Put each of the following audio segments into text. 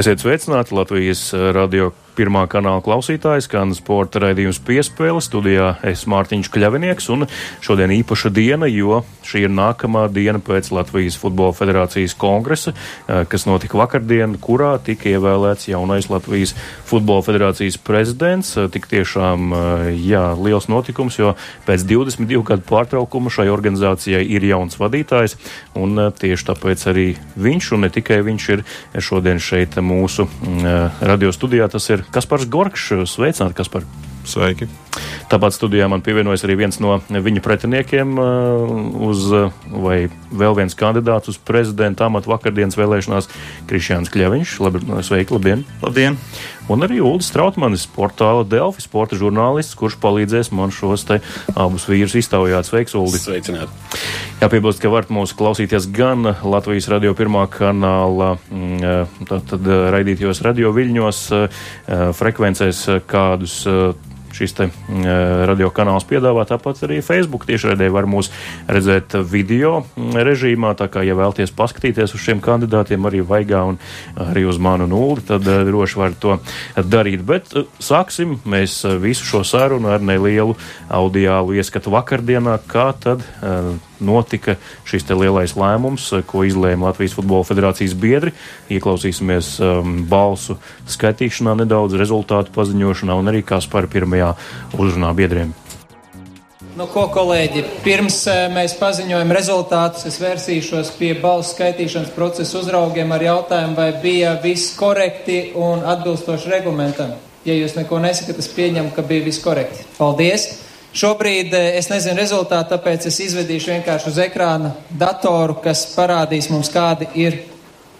Esiet sveicināti Latvijas radio pirmā kanāla klausītājs, skan sporta raidījums piespēle. Studijā es Mārtiņš Kļavinieks, un šodien īpaša diena, jo šī ir nākamā diena pēc Latvijas Futbola Federācijas kongresa, eh, kas notika vakardien, kurā tika ievēlēts jaunais Latvijas Futbola Federācijas prezidents. Eh, tik tiešām, eh, jā, liels notikums, jo pēc 22 gadu pārtraukuma šai organizācijai ir jauns vadītājs, un tieši tāpēc arī viņš, un ne tikai viņš, ir šodien šeit mūsu mm, radio studijā. Tas ir Kaspars Gorkšs. Sveicināti, Kaspar! Sveiki! Tāpat studijā man pievienojas arī viens no viņa pretiniekiem uh, uz, vai vēl viens kandidāts uz prezidenta amatu vakardienas vēlēšanās - Krišjāns Kļaviņš. Labi, sveiki, labdien! Labdien! Un arī Uldis Trautmanis, portāla Delfi sporta žurnālists, kurš palīdzēs man šos te abus vīrus iztaujāt. Sveiks, Uldis! Sveicināt! Jāpiebilst, ka varat mūs klausīties gan Latvijas radio pirmā kanāla, mm, tad, tad raidītajos radio viļņos, frekvencēs kādus šis te, mm, eh, radio kanāls piedāvā. Tāpat arī Facebook tiešraidē var mūs redzēt video mm, režīmā. Tā kā, ja vēlties paskatīties uz šiem kandidātiem, arī Vaigā un arī uz manu nulli, tad uh, droši var to darīt. Bet uh, sāksim mēs visu šo sarunu ar nelielu audiālu ieskatu vakardienā, kā tad. Uh, notika šis lielais lēmums, ko izlēma Latvijas Futbola Federācijas biedri. Ieklausīsimies um, balsu skaitīšanā nedaudz, rezultātu paziņošanā un arī kā spēr pirmajā uzrunā biedriem. Nu, ko, kolēģi, pirms uh, mēs paziņojam rezultātus, es vērsīšos pie balsu skaitīšanas procesa uzraugiem ar jautājumu, vai bija viss korekti un atbilstoši reglamentam. Ja jūs neko nesakat, es pieņemu, ka bija viss korekti. Paldies! Šobrīd eh, es nezinu rezultātu, tāpēc es izvedīšu vienkārši uz ekrāna datoru, kas parādīs mums, kādi ir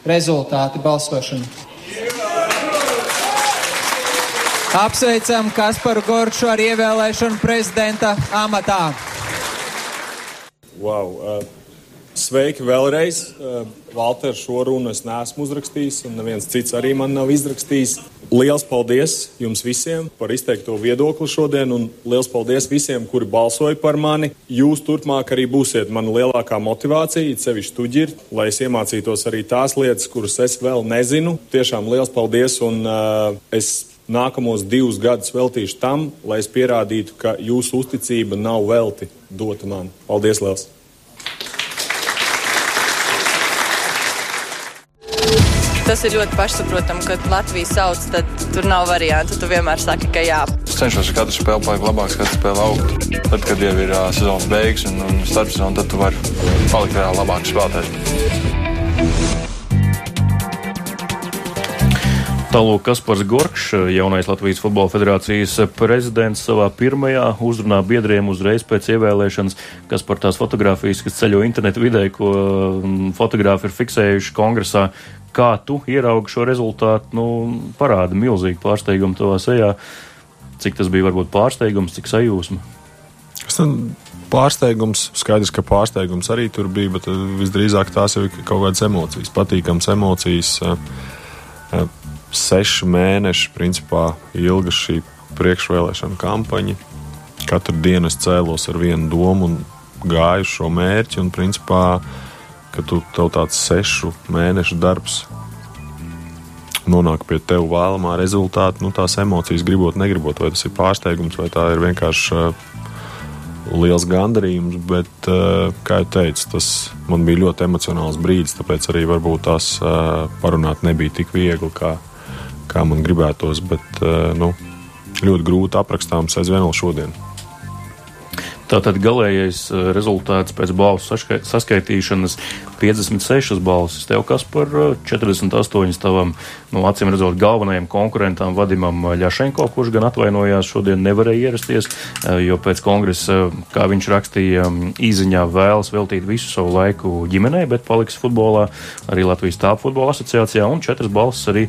rezultāti balsošana. Apsveicam Kasparu Gorču ar ievēlēšanu prezidenta amatā. Wow, uh, sveiki vēlreiz! Uh, Valter, šo runu es neesmu uzrakstījis, un neviens cits arī man nav izrakstījis. Liels paldies jums visiem par izteikto viedokli šodien, un liels paldies visiem, kuri balsoja par mani. Jūs turpmāk arī būsiet mana lielākā motivācija, sevišķi tuģir, lai es iemācītos arī tās lietas, kuras es vēl nezinu. Tiešām liels paldies, un uh, es nākamos divus gadus veltīšu tam, lai es pierādītu, ka jūsu uzticība nav velti dota man. Paldies, liels! Tas ir ļoti pašsaprotami, ka Latvija sauc, tad tur nav variantu. Tu vienmēr saki, ka jā. Es cenšos katru spēli palikt labāks, katru spēli augt. Tad, kad jau ir uh, sezonas beigas un, un starpsezona, tad tu vari palikt vēl labāks spēlētājs. Tālāk Kaspars Gorkšs, jaunais Latvijas Futbola Federācijas prezidents, savā pirmajā uzrunā biedriem uzreiz pēc ievēlēšanas, kas par tās fotogrāfijas, kas ceļo internetu vidē, ko mm, fotografi ir fiksējuši kongresā, kā tu ieraugi šo rezultātu, nu, parāda milzīgu pārsteigumu tavā sejā. Cik tas bija varbūt pārsteigums, cik sajūsma? Pārsteigums, skaidrs, ka pārsteigums arī tur bija, bet uh, visdrīzāk tās jau ir kaut kādas emocijas, patīkamas emocijas. Seši mēneši principā ilga šī priekšvēlēšana kampaņa. Katru dienu es cēlos ar vienu domu un gāju šo mērķi. Un, principā, ka tu tev tāds sešu mēnešu darbs nonāk pie tev vēlamā rezultāta, nu, tās emocijas gribot, negribot, vai tas ir pārsteigums, vai tā ir vienkārši uh, liels gandarījums. Bet, uh, kā jau teicu, tas man bija ļoti emocionāls brīdis, tāpēc arī varbūt tās uh, parunāt nebija tik viegli, kā, kā man gribētos. Bet uh, nu, ļoti grūti aprakstāms aizvien vēl šodien. Tātad galīgais eh, rezultāts pēc balsu saskaitīšanas 56 balsis. Tev kas par 48 eh, tavam, nu, acīm redzot, galvenajam konkurentam Vadimam Ļašenko, kurš gan atvainojās šodien nevarēja ierasties, eh, jo pēc kongresa, kā viņš rakstīja, īziņā vēlas veltīt visu savu laiku ģimenei, bet paliks futbolā arī Latvijas tāpu futbola asociācijā un četras balsis arī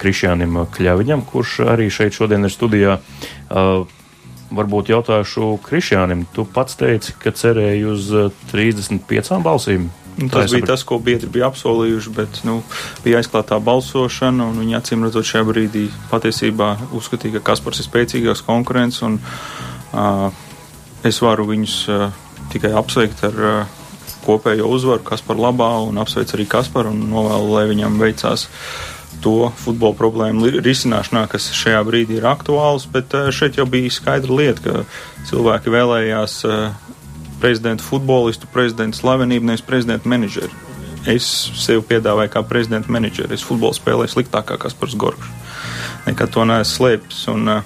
Krišjānam Kļaviņam, kurš arī šeit šodien ir studijā. Uh, varbūt jautāšu Krišjānam. Tu pats teici, ka cerēji uz 35 eh, balsīm. Nu, tas bija tas, ko biedri bija apsolījuši, bet nu, bija aizklātā balsošana, viņi acīm redzot šajā brīdī patiesībā uzskatīja, ka Kaspars ir spēcīgāks konkurents, un uh, es varu viņus uh, tikai apsveikt ar uh, kopējo uzvaru Kaspar labā, un apsveic arī Kasparu, un novēlu, lai viņam veicās to futbola problēmu risināšanā, kas šajā brīdī ir aktuāls, bet šeit jau bija skaidra lieta, ka cilvēki vēlējās prezidentu futbolistu, prezidentu slavenību, nevis prezidentu menedžeru. Es sev piedāvāju kā prezidentu menedžeru. Es futbolu spēlēju sliktākā Kaspars Gorgs. Nekad to neesmu slēpis. Un,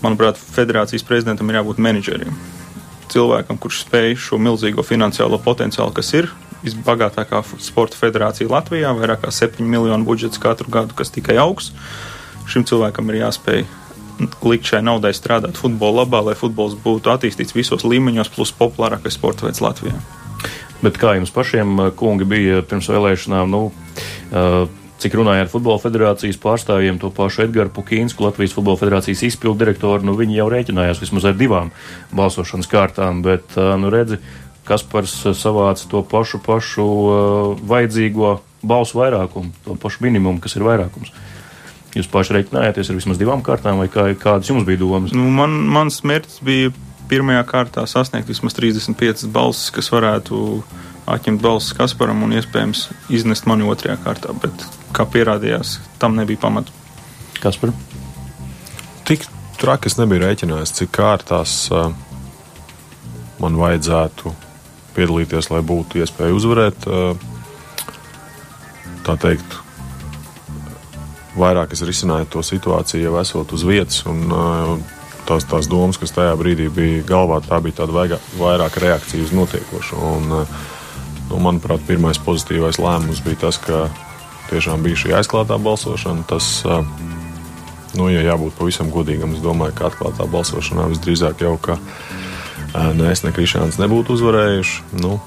manuprāt, federācijas prezidentam ir jābūt menedžerim. Cilvēkam, kurš spēj šo milzīgo finansiālo potenciālu, kas ir, visbagātākā sporta federācija Latvijā, vairāk kā 7 miljonu budžets katru gadu, kas tikai augs. Šim cilvēkam ir jāspēj likt šai naudai strādāt futbola labā, lai futbols būtu attīstīts visos līmeņos, plus populārākais sporta veids Latvijā. Bet kā jums pašiem, kungi, bija pirms vēlēšanām? Nu, uh, cik runāja ar Futbola federācijas pārstāvjiem, to pašu Edgars Pukīnsku, Latvijas Futbola federācijas izpildu direktoru, nu, viņi jau rēķinājās vismaz ar divām balsošanas kārtām, bet, uh, nu, redzi, Kaspars savāca to pašu, pašu uh, vajadzīgo balsu vairākumu, to pašu minimumu, kas ir vairākums. Jūs paši reiķinājāties ar vismaz divām kārtām, vai kā, kādas jums bija domas? Nu, man, mans mērķis bija pirmajā kārtā sasniegt vismaz 35 balsis, kas varētu atņemt balsis Kasparam un iespējams iznest mani otrajā kārtā, bet, kā pierādījās, tam nebija pamata. Kaspar? Tik traki es nebiju rēķinājis, cik kārtās uh, man vajadzētu piedalīties, lai būtu iespēja uzvarēt. Tā teikt, vairāk es risināju to situāciju jau esot uz vietas. Un, tās, tās domas, kas tajā brīdī bija galvā, tā bija tāda vairāk reakcija uz notiekošo. Un, nu, manuprāt, pirmais pozitīvais lēmums bija tas, ka tiešām bija šī aizklātā balsošana. Tas, nu, ja jābūt pavisam godīgam, es domāju, ka atklātā balsošanā visdrīzāk jau ka ne es, ne Krišāns nebūtu uzvarējuši. Nu,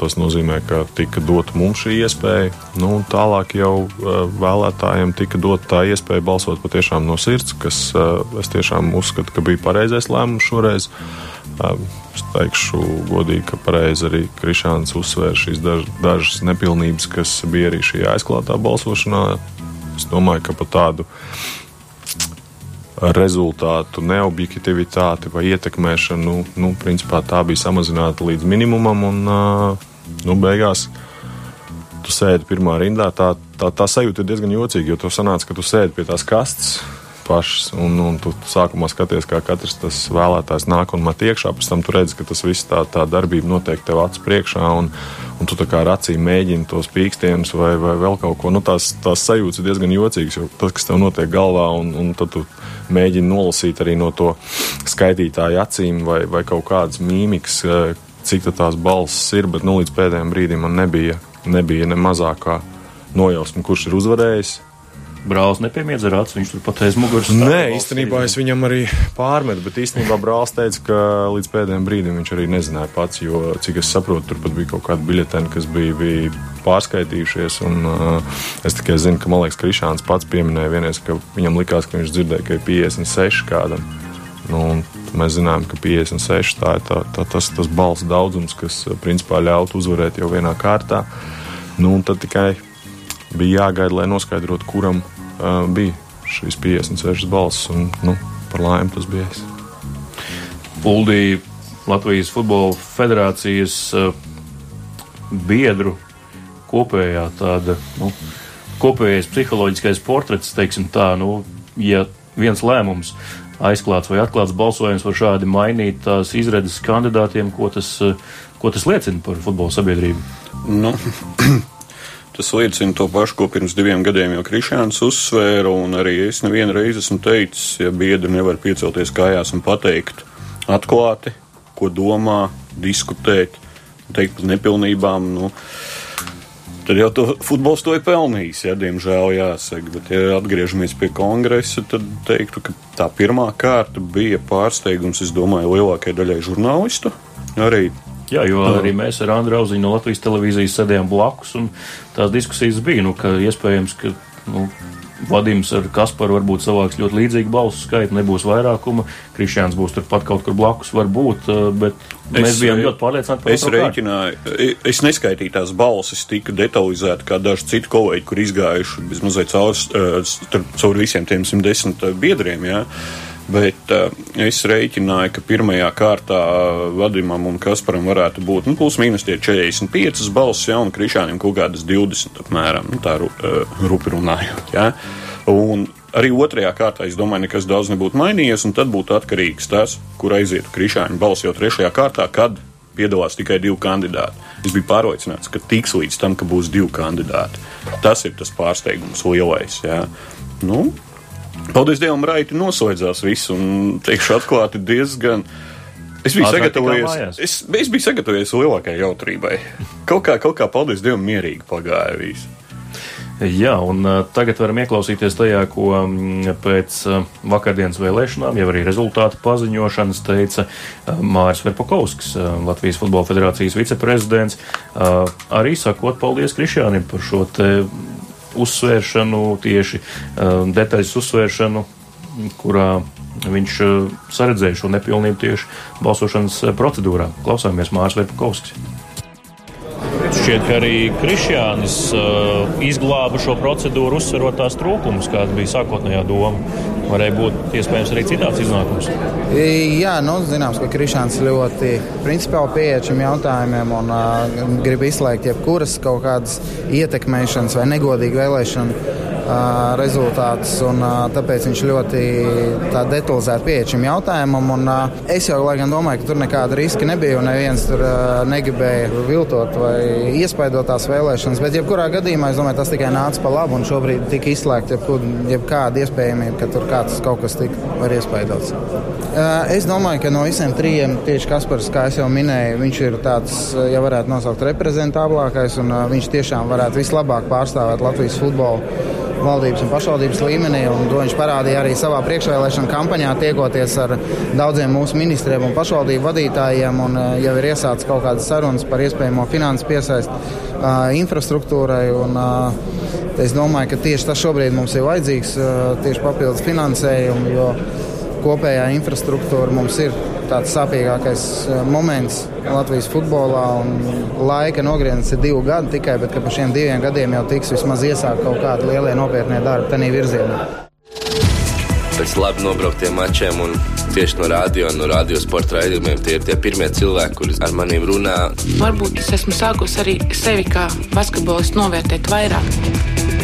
tas nozīmē, ka tika dota mums šī iespēja. Nu, tālāk jau vēlētājiem tika dota tā iespēja balsot patiešām no sirds, kas es tiešām uzskatu, ka bija pareizais lēmums šoreiz. Es teikšu godīgi, ka pareizi arī Krišāns uzsvēra šīs daž, dažas nepilnības, kas bija arī šajā aizklātā balsošanā. Es domāju, ka pat tādu rezultātu neobjektivitāti vai ietekmēšanu, nu, nu, principā tā bija samazināta līdz minimumam. Un, nu, beigās tu sēdi pirmā rindā. Tā, tā, tā sajūta ir diezgan jocīga, jo tu sanāc, ka tu sēdi pie tās kastes pašas, un, un tu sākumā skaties, kā katrs tas vēlētājs nāk un met iekšā. Pēc tam tu redzi, ka tas viss tā, tā darbība notiek tev acu priekšā, un, un tu kā ar acīm mēģini tos pīkstienus vai, vai vēl kaut ko. Nu, tās, tās sajūtas ir diezgan jocīgas, jo tas, kas tev notiek galvā, un, un tad tu mēģini nolasīt arī no to skaitītāju acīm vai, vai kaut kādas mīmikas, eh, cik tās balss ir, bet nu, līdz pēdējiem brīdim man nebija, nebija ne mazākā nojausma, kurš ir uzvarējis brālis nepiemiedz ar acu, viņš tur pat aiz muguras. Nē, īstenībā es viņam arī pārmetu, bet īstenībā brālis teica, ka līdz pēdējiem brīdim viņš arī nezināja pats, jo, cik es saprotu, tur pat bija kaut kāda biļetena, kas bija, bija pārskaitījušies. Un, uh, es tikai zinu, ka man liekas, Krišāns pats pieminēja vienreiz, ka viņam likās, ka viņš dzirdēja, ka ir 56 kādam. Nu, mēs zinām, ka 56 tā ir tā, tā, tas, tas balss daudzums, kas principā ļautu uzvarēt jau vienā kārtā. Nu, tad tikai bija jāgaida, lai noskaidrotu, kuram uh, bija šīs 56 balss. Un, nu, par laimi tas bija es. Puldī Latvijas Futbola Federācijas uh, biedru kopējā tāda, nu, kopējais psiholoģiskais portrets, teiksim tā, nu, ja viens lēmums aizklāts vai atklāts balsojums var šādi mainīt tās izredzes kandidātiem, ko tas, ko tas liecina par futbola sabiedrību? Nu, Tas liecina to pašu, ko pirms diviem gadiem jau Krišāns uzsvēra, un arī es nevienu reizi esmu teicis, ja biedri nevar piecelties kājās un pateikt atklāti, ko domā, diskutēt, teikt par nepilnībām. Nu, Tad jau to futbols to ir pelnījis, ja diemžēl jāsaka. Bet, ja atgriežamies pie kongresa, tad teiktu, ka tā pirmā kārta bija pārsteigums, es domāju, lielākajai daļai žurnālistu. Arī Jā, jo arī mēs ar Andru Auziņu no Latvijas televīzijas sēdējām blakus, un tās diskusijas bija, nu, ka iespējams, ka nu, Vadims ar Kasparu varbūt savāks ļoti līdzīgu balsu skaitu, nebūs vairākuma. Krišjāns būs turpat kaut kur blakus, varbūt, eh, bet es, mēs bijām ļoti pārliecināti par to. Es rēķināju, es neskaitīju tās balsis tik detalizēti kā daži citi kolēģi, kur izgājuši bezmazliet caur, eh, caur visiem tiem 110 biedriem. Jā. Bet uh, es rēķināju, ka pirmajā kārtā Vadimam un Kasparam varētu būt nu, plus mīnus tie 45 balss, ja, un Krišānam kaut kādas 20 apmēram, nu, tā uh, rupi runājot. Ja. Un arī otrajā kārtā, es domāju, nekas daudz nebūtu mainījies, un tad būtu atkarīgs tas, kur aizietu Krišāņa balss jau trešajā kārtā, kad piedalās tikai divi kandidāti. Es biju pārliecināts, ka tiks līdz tam, ka būs divi kandidāti. Tas ir tas pārsteigums lielais. Jā. Nu, Paldies Dievam, raiti noslēdzās viss, un teikšu atklāti diezgan. Es biju, sagatavojies, es, es biju sagatavojies lielākajai jautrībai. Kaut kā, kaut kā, paldies Dievam, mierīgi pagāja viss. Jā, un uh, tagad varam ieklausīties tajā, ko mm, pēc uh, vakardienas vēlēšanām, jau arī rezultātu paziņošanas teica uh, Māris Verpakovskis, uh, Latvijas Futbola Federācijas viceprezidents, uh, arī sakot paldies Krišjānim par šo te uzsvēršanu, tieši uh, detaļas uzsvēršanu, kurā viņš uh, saredzēja šo nepilnību tieši balsošanas uh, procedūrā. Klausāmies Māris Verpakovskis. Šķiet, ka arī Krišjānis uh, izglāba šo procedūru, uzsverot tās trūkumus, kāda bija sākotnējā doma. Varēja būt iespējams arī citāds iznākums. Jā, nu, zināms, ka Krišāns ļoti principiāli pieeja šiem jautājumiem un uh, grib izslēgt jebkuras kaut kādas ietekmēšanas vai negodīgu vēlēšanu rezultātus. Un, tāpēc viņš ļoti detalizēti pieeja šim jautājumam. Un, es jau gan domāju, ka tur nekāda riska nebija un neviens tur negribēja viltot vai iespaidot tās vēlēšanas. Bet, jebkurā gadījumā, es domāju, tas tikai nāca pa labu un šobrīd tika izslēgta jebkāda iespējamība, ka tur kāds kaut kas tik var iespaidots. Es domāju, ka no visiem trijiem tieši Kaspars, kā jau minēju, viņš ir tāds, ja varētu nosaukt, reprezentablākais, un viņš tiešām varētu vislabāk pārstāvēt Latvijas futbolu valdības un pašvaldības līmenī. Un to viņš parādīja arī savā priekšvēlēšana kampaņā, tiekoties ar daudziem mūsu ministriem un pašvaldību vadītājiem. Un, uh, jau ir iesācis kaut kādas sarunas par iespējamo finanses piesaisti uh, infrastruktūrai. Un, uh, es domāju, ka tieši tas šobrīd mums ir vajadzīgs, uh, tieši papildus finansējumu. Jo, kopējā infrastruktūra mums ir tāds sāpīgākais eh, moments Latvijas futbolā. Laika nogrieznis ir divi gadi tikai, bet par šiem diviem gadiem jau tiks vismaz iesākt kaut kādi lielie nopietnie darbi tajā virzienā. Pēc labi nobrauktiem mačiem un tieši no radio un no radio sporta raidījumiem tie ir tie pirmie cilvēki, kurus ar maniem runā. Varbūt es esmu sākusi arī sevi kā basketbolistu novērtēt vairāk.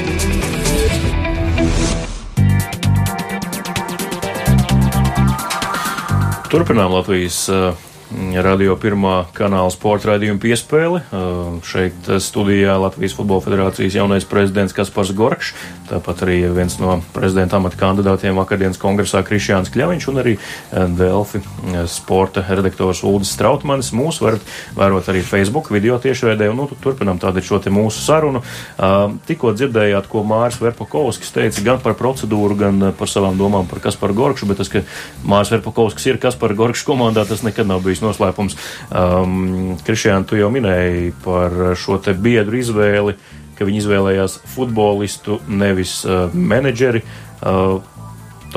Turpinām Latvijas uh, radio pirmā kanāla sporta raidījuma piespēli. Uh, šeit studijā Latvijas Futbola Federācijas jaunais prezidents Kaspars Gorkšs, tāpat arī viens no prezidenta amata kandidātiem vakardienas kongresā Krišjāns Kļaviņš un arī uh, Delfi uh, sporta redaktors Uldis Strautmanis. Mūs varat vērot arī Facebook video tiešraidē, un nu, turpinām tādu šo te mūsu sarunu. Uh, tikko dzirdējāt, ko Māris Verpakovskis teica gan par procedūru, gan uh, par savām domām par Kasparu Gorkšu, bet tas, ka Māris Verpakovskis ir Kaspara Gorkša komandā, tas nekad nav bijis noslēpums. Um, Krišjāna, tu jau minēji par šo te biedru izvēli, ka viņi izvēlējās futbolistu, nevis uh, menedžeri. Uh,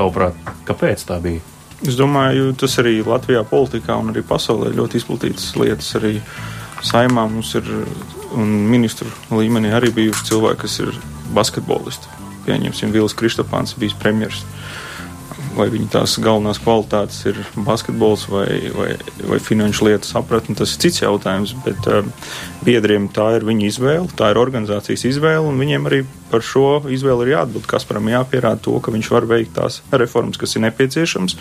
Tavuprāt, kāpēc tā bija? Es domāju, tas arī Latvijā politikā un arī pasaulē ļoti izplatītas lietas. Arī saimā mums ir un ministru līmenī arī bijuši cilvēki, kas ir basketbolisti. Pieņemsim, Vils Kristopāns bijis premjeras. Vai viņa tās galvenās kvalitātes ir basketbols vai, vai, vai finanšu lietu sapratne, tas ir cits jautājums. Bet uh, biedriem tā ir viņa izvēle, tā ir organizācijas izvēle, un viņiem arī par šo izvēli ir jāatbild. Kasparam jāpierāda to, ka viņš var veikt tās reformas, kas ir nepieciešamas.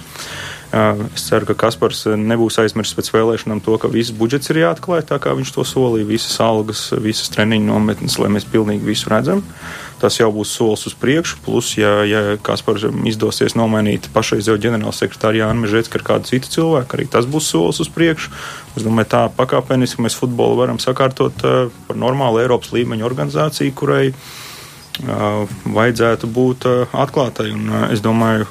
Uh, es ceru, ka Kaspars nebūs aizmirsis pēc vēlēšanām to, ka viss budžets ir jāatklāj, tā kā viņš to solīja, visas algas, visas treniņu nometnes, lai mēs pilnīgi visu redzam. Tas jau būs solis uz priekšu, plus, ja, ja Kasparam izdosies nomainīt pašreizējo ģenerālsekretāru Jānu Mežēcku ar kādu citu cilvēku, arī tas būs solis uz priekšu. Es domāju, tā pakāpeniski mēs futbolu varam sakārtot uh, par normālu Eiropas līmeņa organizāciju, kurai uh, vajadzētu būt uh, atklātai. Un, uh, es domāju,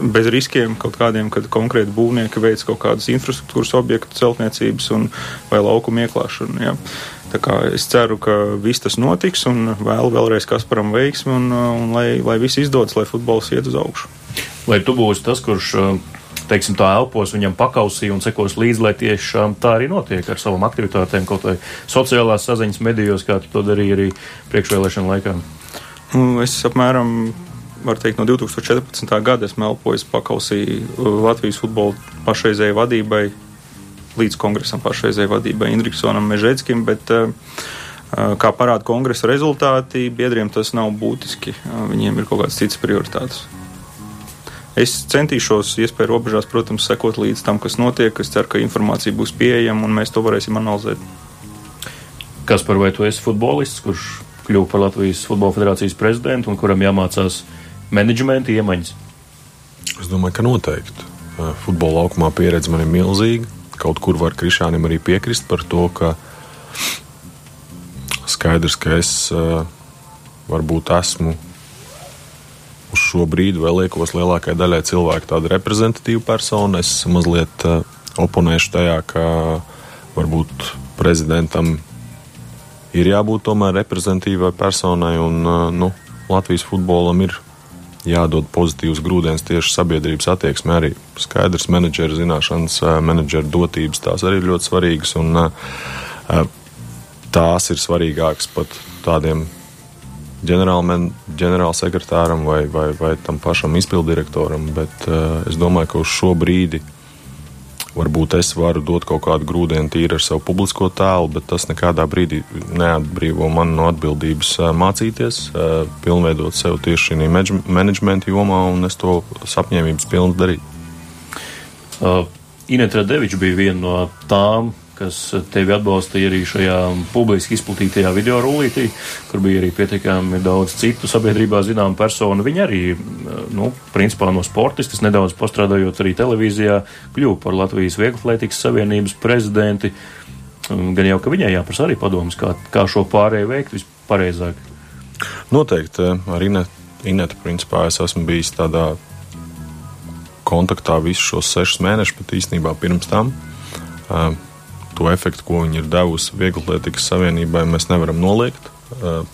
bez riskiem kaut kādiem, kad konkrēti būvnieki veic kaut kādas infrastruktūras objektu celtniecības un, vai laukumu ieklāšanu. Ja. Kā es ceru, ka viss tas notiks un vēlu vēlreiz Kasparam veiksmi un, un lai, lai viss izdodas, lai futbols iet uz augšu. Vai tu būsi tas, kurš teiksim, tā elpos viņam pakausī un sekos līdzi, lai tiešām tā arī notiek ar savām aktivitātēm, kaut vai sociālās saziņas medijos, kā tu to darīji arī priekšvēlēšana laikā? Nu, es apmēram var teikt, no 2014. gada esmu elpojis pakausī Latvijas futbola pašreizējai vadībai, līdz kongresam pašreizējai vadībai Indriksonam Mežēckim, bet kā parāda kongresa rezultāti, biedriem tas nav būtiski. Viņiem ir kaut kādas citas prioritātes. Es centīšos, iespēju robežās, protams, sekot līdz tam, kas notiek. Es ceru, ka informācija būs pieejama un mēs to varēsim analizēt. Kas par vai tu esi futbolists, kurš kļuva par Latvijas Futbola Federācijas prezidentu un kuram jāmācās menedžmenta iemaņas? Es domāju, ka noteikti. Futbola laukumā pieredze man ir milzīga. Kaut kur var Krišānam arī piekrist par to, ka skaidrs, ka es varbūt esmu uz šo brīdi vēl liekos lielākajai daļai cilvēku tāda reprezentatīva persona. Es mazliet oponēšu tajā, ka varbūt prezidentam ir jābūt tomēr reprezentatīvai personai, un nu, Latvijas futbolam ir jādod pozitīvs grūdienis tieši sabiedrības attieksmē. Arī skaidrs, menedžera zināšanas, menedžera dotības tās arī ir ļoti svarīgas, un tās ir svarīgākas pat tādiem ģenerālsekretāram vai, vai, vai tam pašam izpildirektoram. Bet es domāju, ka uz šo brīdi Varbūt es varu dot kaut kādu grūdienu tīri ar savu publisko tēlu, bet tas nekādā brīdī neatbrīvo mani no atbildības mācīties, pilnveidot sev tieši šī menedžmenta jomā, un es to apņēmības pilnu darīju. Uh, Inēta Deviča bija viena no tām, kas tevi atbalstīja arī šajā publiski izplatītajā video rullītī, kur bija arī pietiekami daudz citu sabiedrībā zināmu personu. Viņi arī, nu, principā no sportistas, nedaudz pastrādājot arī televīzijā, kļuva par Latvijas Vieglatlētikas Savienības prezidenti. Gan jau, ka viņai jāprasa arī padomus, kā, kā šo pārēju veikt vispareizāk. Noteikti ar Inetu, principā, es esmu bijis tādā kontaktā visus šos sešus mēnešus, pat īstenībā pirms tam. Uh, to efektu, ko viņi ir devusi Vieglatlētikas savienībai, mēs nevaram noliegt.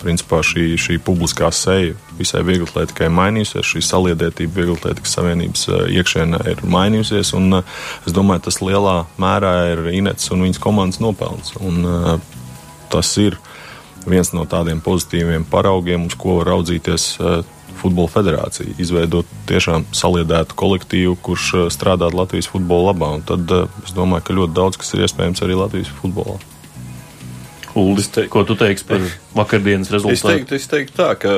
Principā šī, šī publiskā seja visai vieglatlētikai mainījusies, šī saliedētība vieglatlētikas savienības iekšienē ir mainījusies, es domāju, tas lielā mērā ir Inets un viņas komandas nopelns. Un, tas ir viens no tādiem pozitīviem paraugiem, uz ko raudzīties futbola federācija, izveidot tiešām saliedētu kolektīvu, kurš eh, strādā Latvijas futbola labā. Un tad eh, es domāju, ka ļoti daudz kas ir iespējams arī Latvijas futbolā. Uldis, te, ko tu teiksi par vakardienas rezultātu? Es teiktu, es teiktu tā, ka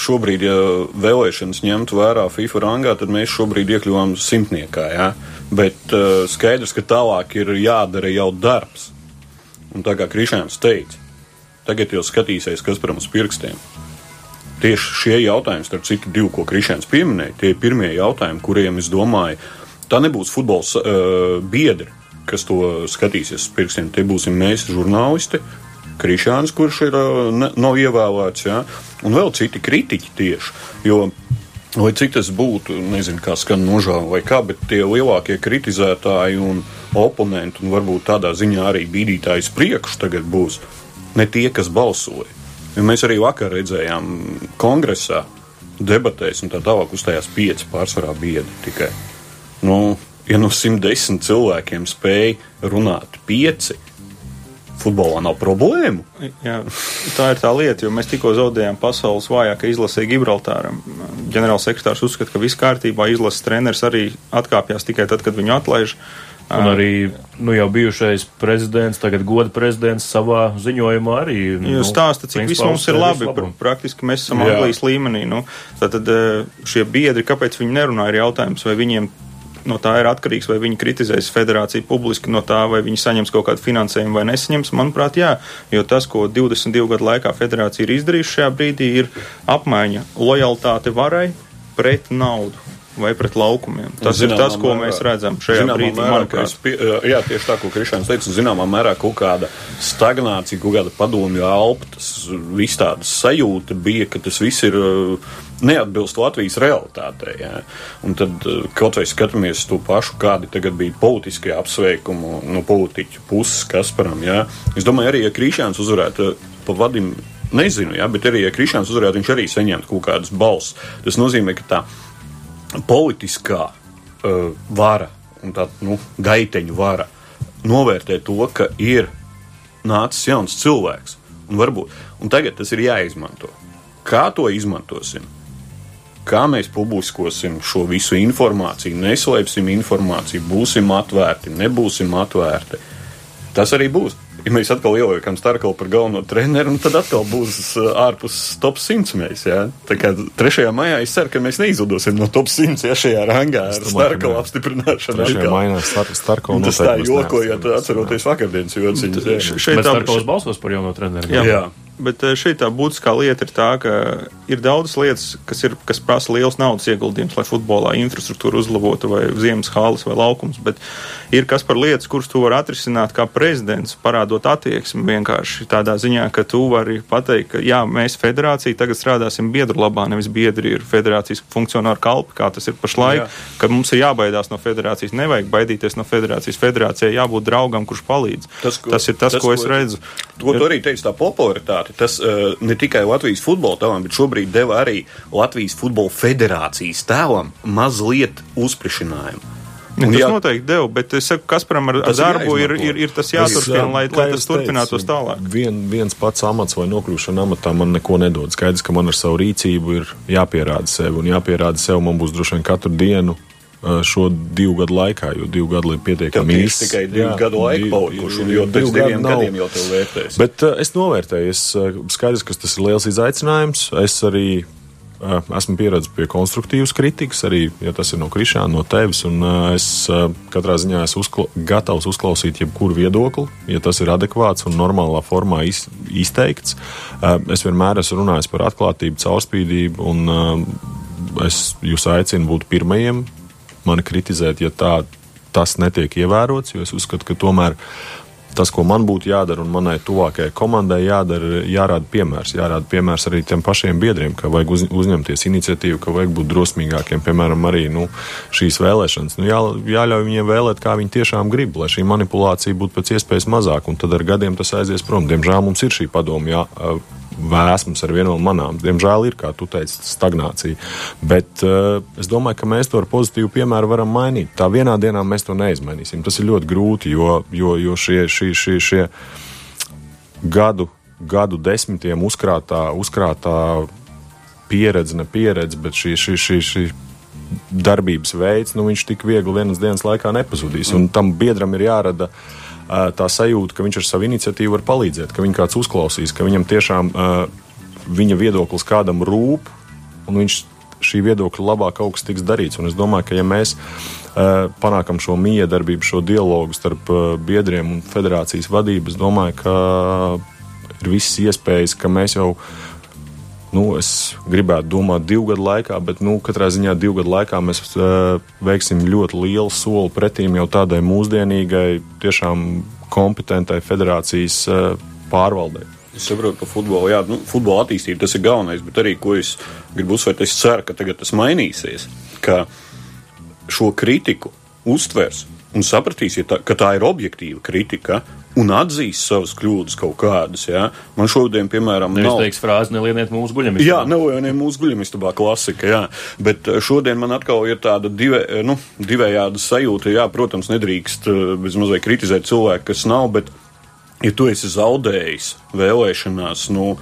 šobrīd, ja vēlēšanas ņemtu vērā FIFA rangā, tad mēs šobrīd iekļuvām simtniekā. Ja? Bet uh, skaidrs, ka tālāk ir jādara jau darbs. Un tā kā Krišāns teica, tagad jau skatīsies, kas par mums pirkstiem tieši šie jautājumi, starp citu, divi, ko Krišņēns pieminēja, tie ir pirmie jautājumi, kuriem es domāju, tā nebūs futbols uh, biedri, kas to skatīsies uz pirkstiem. Tie būsim mēs, žurnālisti, Krišņēns, kurš ir, uh, ne, nav ievēlēts, ja? un vēl citi kritiķi tieši. Jo, Lai cik tas būtu, nezinu, kā skan nožēla vai kā, bet tie lielākie kritizētāji un oponenti, un varbūt tādā ziņā arī bīdītājs priekš tagad būs ne tie, kas balsoja. Jo mēs arī vakar redzējām kongresā debatēs, un tā tālāk uzstājās pieci pārsvarā biedri tikai. Nu, ja no 110 cilvēkiem spēja runāt pieci, futbolā nav problēmu. Jā, tā ir tā lieta, jo mēs tikko zaudējām pasaules vājākā izlasē Gibraltāram. Ģenerālsekretārs uzskata, ka viss kārtībā, izlases treneris arī atkāpjas tikai tad, kad viņu atlaiž. Un arī nu, jau bijušais prezidents, tagad goda prezidents savā ziņojumā arī. Nu, Jūs stāstat, cik viss mums ir labi. Praktiski mēs esam Jā. Anglijas līmenī. Nu, tātad šie biedri, kāpēc viņi nerunā, ir jautājums, vai viņiem no tā ir atkarīgs, vai viņi kritizēs federāciju publiski no tā, vai viņi saņems kaut kādu finansējumu vai nesaņems. Manuprāt, jā, jo tas, ko 22 gadu laikā federācija ir izdarījusi šajā brīdī, ir apmaiņa lojalitāte varai pret naudu vai pret laukumiem. Tas zināmā ir tas, ko mērā, mēs redzam šajā brīdī. Mērā, pie, jā, tieši tā, ko Krišāns teica, zināmā mērā kaut kāda stagnācija, kaut kāda padomju alpa, tas viss tāda sajūta bija, ka tas viss ir neatbilst Latvijas realitātei. Jā. Un tad kaut vai skatāmies to pašu, kādi tagad bija politiskie apsveikumi no politiķu puses Kasparam. Jā. Es domāju, arī, ja Krišāns uzvarētu pa vadim, nezinu, jā, bet arī, ja Krišāns uzvarētu, viņš arī saņemtu kaut kādas balss. Tas nozīmē, ka tā politiskā uh, vara un tā nu, gaiteņu vara novērtē to, ka ir nācis jauns cilvēks. Un, varbūt, un tagad tas ir jāizmanto. Kā to izmantosim? kā mēs publiskosim šo visu informāciju, neslēpsim informāciju, būsim atvērti, nebūsim atvērti. Tas arī būs. Ja mēs atkal ieliekam Starkalu par galveno treneru, tad atkal būs uh, ārpus top 100 mēs. Ja? Tā kā 3. maijā es ceru, ka mēs neizlidosim no top 100 ja šajā rangā ar Starkalu apstiprināšanu. 3. maijā Star Starkalu Tas tā jokojot, atceroties vakardienas jociņas. Šeit Starkaus balsos par jauno treneru. Jā. jā. Bet eh, šī tā būtiskā lieta ir tā, ka ir daudzas lietas, kas, ir, kas prasa liels naudas ieguldījums, lai futbolā infrastruktūru uzlabotu, vai ziemas halas, vai laukums. Bet ir kas par lietas, kuras tu vari atrisināt kā prezidents, parādot attieksmi vienkārši tādā ziņā, ka tu vari pateikt, ka jā, mēs federācija tagad strādāsim biedru labā, nevis biedri ir federācijas funkcionāri kalpi, kā tas ir pašlaik, jā. ka mums ir jābaidās no federācijas, nevajag baidīties no federācijas. Federācijai jābūt draugam, kurš palīdz. Tas, ko, tas ir tas, tas ko, ko es redzu. To, to arī teica tā popularitāte rezultāti. Tas uh, ne tikai Latvijas futbola tēlam, bet šobrīd deva arī Latvijas futbola federācijas tēlam mazliet uzprišinājumu. Un, tas jā, noteikti deva, bet es saku, Kasparam ar, ar darbu ir, ir, ir tas jāturpina, lai, lai tas turpinātos tālāk. Vien, viens pats amats vai nokļūšana amatā man neko nedod. Skaidrs, ka man ar savu rīcību ir jāpierāda sev, un jāpierāda sev man būs droši vien katru dienu šo divu gadu laikā, jo divu gadu ir pietiekami īsi. Tikai divu jā, gadu laika palikuši, jo pēc diviem nav. gadiem jau tev vērtēs. Bet uh, es novērtēju, es uh, skaidrs, ka tas ir liels izaicinājums. Es arī uh, esmu pieredzējis pie konstruktīvas kritikas, arī, ja tas ir no Krišāna, no tevis, un uh, es uh, katrā ziņā esmu uzkla gatavs uzklausīt jebkuru viedokli, ja tas ir adekvāts un normālā formā iz izteikts. Uh, es vienmēr esmu runājis par atklātību, caurspīdību, un uh, es jūs aicinu būt pirmajiem mani kritizēt, ja tā, tas netiek ievērots, jo es uzskatu, ka tomēr tas, ko man būtu jādara un manai tuvākajai komandai jādara, jārāda piemērs. Jārāda piemērs arī tiem pašiem biedriem, ka vajag uz, uzņemties iniciatīvu, ka vajag būt drosmīgākiem. Piemēram, arī nu, šīs vēlēšanas. Nu, jā, jāļauj viņiem vēlēt, kā viņi tiešām grib, lai šī manipulācija būtu pēc iespējas mazāka, un tad ar gadiem tas aizies prom. Diemžēl mums ir šī padoma. Vēsmas ar vienu no manām. Diemžēl ir, kā tu teici, stagnācija. Bet uh, es domāju, ka mēs to ar pozitīvu piemēru varam mainīt. Tā vienā dienā mēs to neizmainīsim. Tas ir ļoti grūti, jo, jo, jo šie, šie, šie, šie gadu, gadu desmitiem uzkrātā, uzkrātā pieredze, ne pieredze, bet šī, šī, šī, šī darbības veids, nu, viņš tik viegli vienas dienas laikā nepazudīs. Un tam biedram ir jārada uh, tā sajūta, ka viņš ar savu iniciatīvu var palīdzēt, ka viņu kāds uzklausīs, ka viņam tiešām viņa viedoklis kādam rūp, un viņš šī viedokļa labā kaut kas tiks darīts. Un es domāju, ka ja mēs panākam šo miedarbību, šo dialogu starp biedriem un federācijas vadību, es domāju, ka ir visas iespējas, ka mēs jau Nu, es gribētu domāt divu gadu laikā, bet nu, katrā ziņā divu gadu laikā mēs uh, veiksim ļoti lielu soli pretīm jau tādai mūsdienīgai, tiešām kompetentai federācijas uh, pārvaldei. Es saprotu, ka futbola, jā, nu, futbola attīstība tas ir galvenais, bet arī ko es gribu uzsvērt, es ceru, ka tagad tas mainīsies, ka šo kritiku uztvers un sapratīs, ja tā, ka tā ir objektīva kritika un atzīs savas kļūdas kaut kādas. Ja? Man šodien, piemēram, nav... teiks frāzi, nelieniet mūsu guļamistabā. Jā, nelieniet mūsu guļamistabā klasika, jā. Bet eh, šodien man atkal ir tāda dive, eh, nu, divējāda sajūta. Jā, protams, nedrīkst eh, bezmazliet kritizēt cilvēku, kas nav, bet ja tu esi zaudējis vēlēšanās, nu,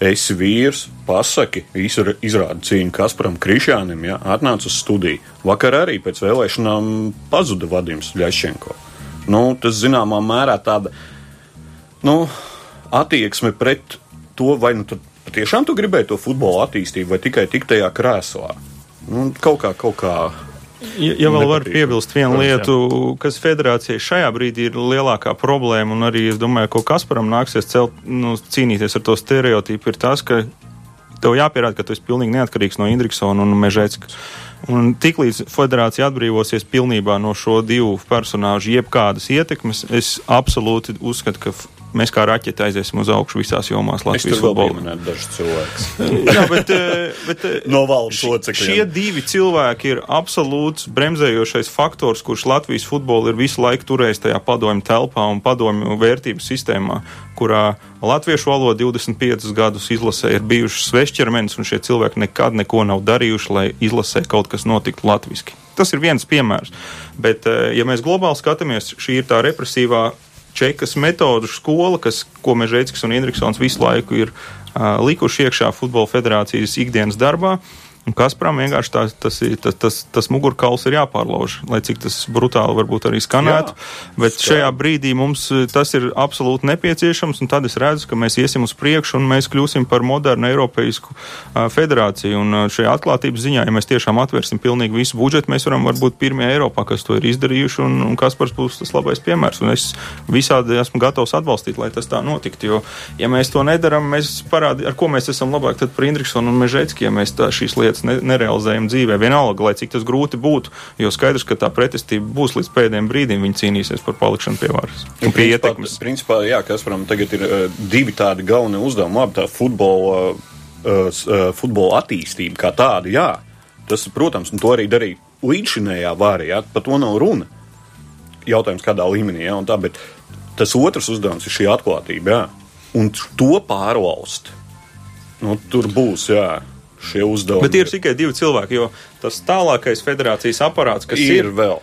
esi vīrs, pasaki, izrādi cīņu Kasparam Krišānam, ja, atnāc uz studiju. Vakar arī pēc vēlēšanām pazuda Vadims Ļašenko nu, tas zināmā mērā tāda nu, attieksme pret to, vai nu patiešām tu gribēji to futbola attīstību, vai tikai tik tajā krēslā. Nu, kaut kā, kaut kā. Ja, ja vēl var piebilst vienu lietu, kas federācijai šajā brīdī ir lielākā problēma, un arī es domāju, ko Kasparam nāksies celt, nu, cīnīties ar to stereotipu, ir tas, ka tev jāpierāda, ka tu esi pilnīgi neatkarīgs no Indriksona un Mežēcka. Un tiklīdz federācija atbrīvosies pilnībā no šo divu personāžu jebkādas ietekmes, es absolūti uzskatu, ka mēs kā raķeti aiziesim uz augšu visās jomās Latvijas futbolā. Jā, bet, eh, bet eh, no valsts locekļiem. Šie divi cilvēki ir absolūts bremzējošais faktors, kurš Latvijas futbolu ir visu laiku turējis tajā padomju telpā un padomju vērtību sistēmā, kurā latviešu valoda 25 gadus izlasē ir bijušas svešķermenis, un šie cilvēki nekad neko nav darījuši, lai izlasē kaut kas notiktu latviski. Tas ir viens piemērs. Bet, eh, ja mēs globāli skatāmies, šī ir tā represīvā čekas metodu skola, kas, ko Mežģītis un Indriksons visu laiku ir uh, likuši iekšā Futbola federācijas ikdienas darbā. Un Kasparam vienkārši tā, tas, tas, tas, tas mugurkauls ir jāpārlauž, lai cik tas brutāli varbūt arī skanētu. Jā, bet skar. šajā brīdī mums eh, tas ir absolūti nepieciešams, un tad es redzu, ka mēs iesim uz priekšu un mēs kļūsim par modernu Eiropeisku uh, federāciju. Un uh, šajā atklātības ziņā, ja mēs tiešām atvērsim pilnīgi visu budžetu, mēs varam būt pirmie Eiropā, kas to ir izdarījuši, un, un Kaspars būs tas labais piemērs. Un es visādi esmu gatavs atbalstīt, lai tas tā notiktu, jo, ja mēs to nedaram, mēs parādām, ar ko mēs esam labāk tad par Indriksonu un Mežēcki, ja mēs tā, šīs lietas ne, nerealizējam dzīvē. Vienalga, lai cik tas grūti būtu, jo skaidrs, ka tā pretestība būs līdz pēdējiem brīdim, viņi cīnīsies par palikšanu pie varas. Un pie ietekmes. Principā, jā, Kasparam tagad ir uh, divi tādi galvenie uzdevumi. Labi, tā futbola, uh, uh, futbola attīstība kā tāda, jā. Tas, protams, to arī darīja līdzšinējā vārā, jā, par to nav runa. Jautājums, kādā līmenī, jā, un tā, bet tas otrs uzdevums ir šī atklātība, jā. Un to pārvalst, nu, tur būs, jā šie uzdevumi. Bet ir tikai divi cilvēki, jo tas tālākais federācijas aparāts, kas ir, ir vēl.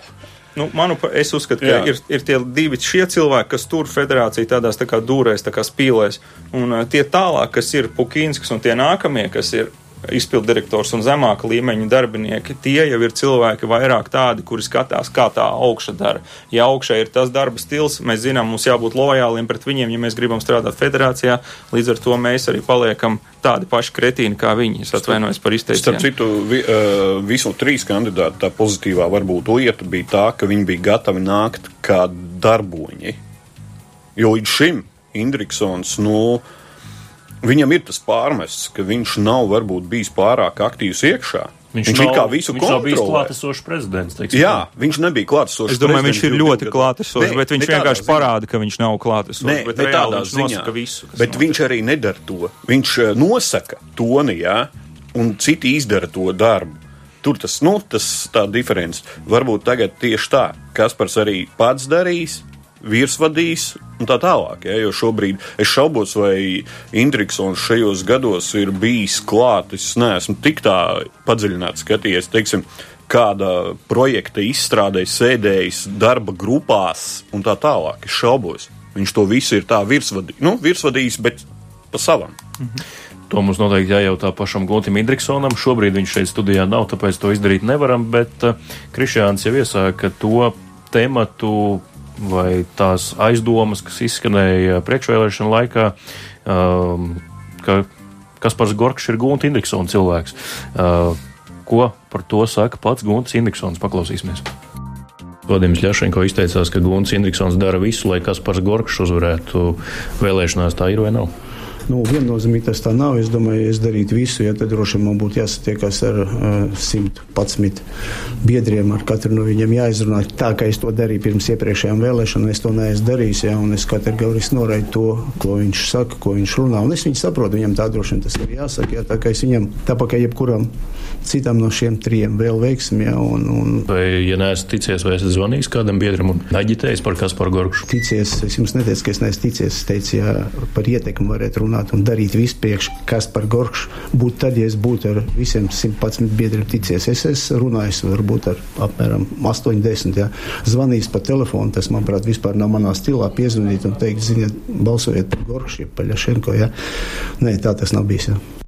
Nu, manuprāt, es uzskatu, ka Jā. ir, ir tie divi šie cilvēki, kas tur federāciju tādās tā kā dūrēs, tā kā spīlēs, un uh, tie tālāk, kas ir Pukīnskas, un tie nākamie, kas ir izpildirektors un zemāka līmeņa darbinieki, tie jau ir cilvēki vairāk tādi, kuri skatās, kā tā augša dara. Ja augšā ir tas darba stils, mēs zinām, mums jābūt lojāliem pret viņiem, ja mēs gribam strādāt federācijā, līdz ar to mēs arī paliekam tādi paši kretīni kā viņi. Es atvainojos par izteicienu. Starp citu, vi, uh, visu trīs kandidātu tā pozitīvā varbūt lieta bija tā, ka viņi bija gatavi nākt kā darboņi. Jo līdz šim Indriksons, nu, uh, Viņam ir tas pārmests, ka viņš nav varbūt bijis pārāk aktīvs iekšā. Viņš, viņš nav, kā visu viņš kontrolē. Viņš bija klātesošs prezidents. Teiksim. Jā, viņš nebija klātesošs. Es domāju, viņš ir ļoti klātesošs, bet viņš vienkārši ziņā. parāda, ka viņš nav klātesošs. Nē, bet tādā ziņā. Visu, bet notiek. viņš arī nedara to. Viņš eh, nosaka toni, jā, un citi izdara to darbu. Tur tas, nu, tas tā diference. Varbūt tagad tieši tā, Kaspars arī pats darīs, virsvadīs un tā tālāk. Ja, jo šobrīd es šaubos, vai Indriksons šajos gados ir bijis klāt. Es neesmu tik tā padziļināts skatījies, teiksim, kāda projekta izstrādē sēdējis darba grupās un tā tālāk. Es šaubos. Viņš to visu ir tā virsvadī, nu, virsvadījis, bet pa savam. Mhm. To mums noteikti jājautā pašam Guntim Indriksonam. Šobrīd viņš šeit studijā nav, tāpēc to izdarīt nevaram, bet uh, Krišjāns jau iesāka to tematu vai tās aizdomas, kas izskanēja priekšvēlēšana laikā, um, ka Kaspars Gorkšs ir Gunta Indriksona cilvēks. Uh, ko par to saka pats Gunts Indriksons? Paklausīsimies! Vladimirs Ļašenko izteicās, ka Gunts Indriksons dara visu, lai Kaspars Gorkšs uzvarētu vēlēšanās. Tā ir vai nav? Nu, viennozīmīgi tas tā nav. Es domāju, ja es darītu visu, ja tad droši vien man būtu jāsatiekas ar uh, eh, 111 biedriem, ar katru no viņiem jāizrunā tā, kā es to darīju pirms iepriekšējām vēlēšanām. Es to neesmu darījis, ja, un es kategoriski noraidu to, ko viņš saka, ko viņš runā. Un es viņu saprotu, viņam tā droši vien tas ir jāsaka, ja, tā kā es viņam, tāpat kā jebkuram citam no šiem trim vēl veiksim. Ja, un, un... Vai, ja neesat ticies, vai esat zvanījis kādam biedram un aģitējis par Kasparu Gorkšu? Ticies, es jums neteicu, ka es neesmu ticies. Es teicu, ja par ietekmi varētu runāt runāt un darīt visu priekš, kas par gorkšu būtu tad, ja es būtu ar visiem 111 biedriem ticies. Es esmu runājis varbūt ar apmēram 80, ja. zvanījis pa telefonu, tas, manuprāt, vispār nav manā stilā piezvanīt un teikt, ziniet, balsojiet par gorkšu, pa Ļašenko, ja. Nē, tā tas nav bijis, ja.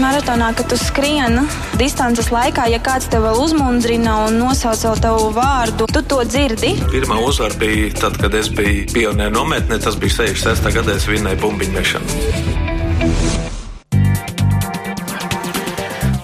Maratonā, kad tu skrieni distances laikā, ja kāds tev uzmundrina un nosauc vēl tavu vārdu, tu to dzirdi. Pirmā uzvara bija tad, kad es biju pionieru nometnē, tas bija 66. gadā, es vinnēju bumbiņu mešanu.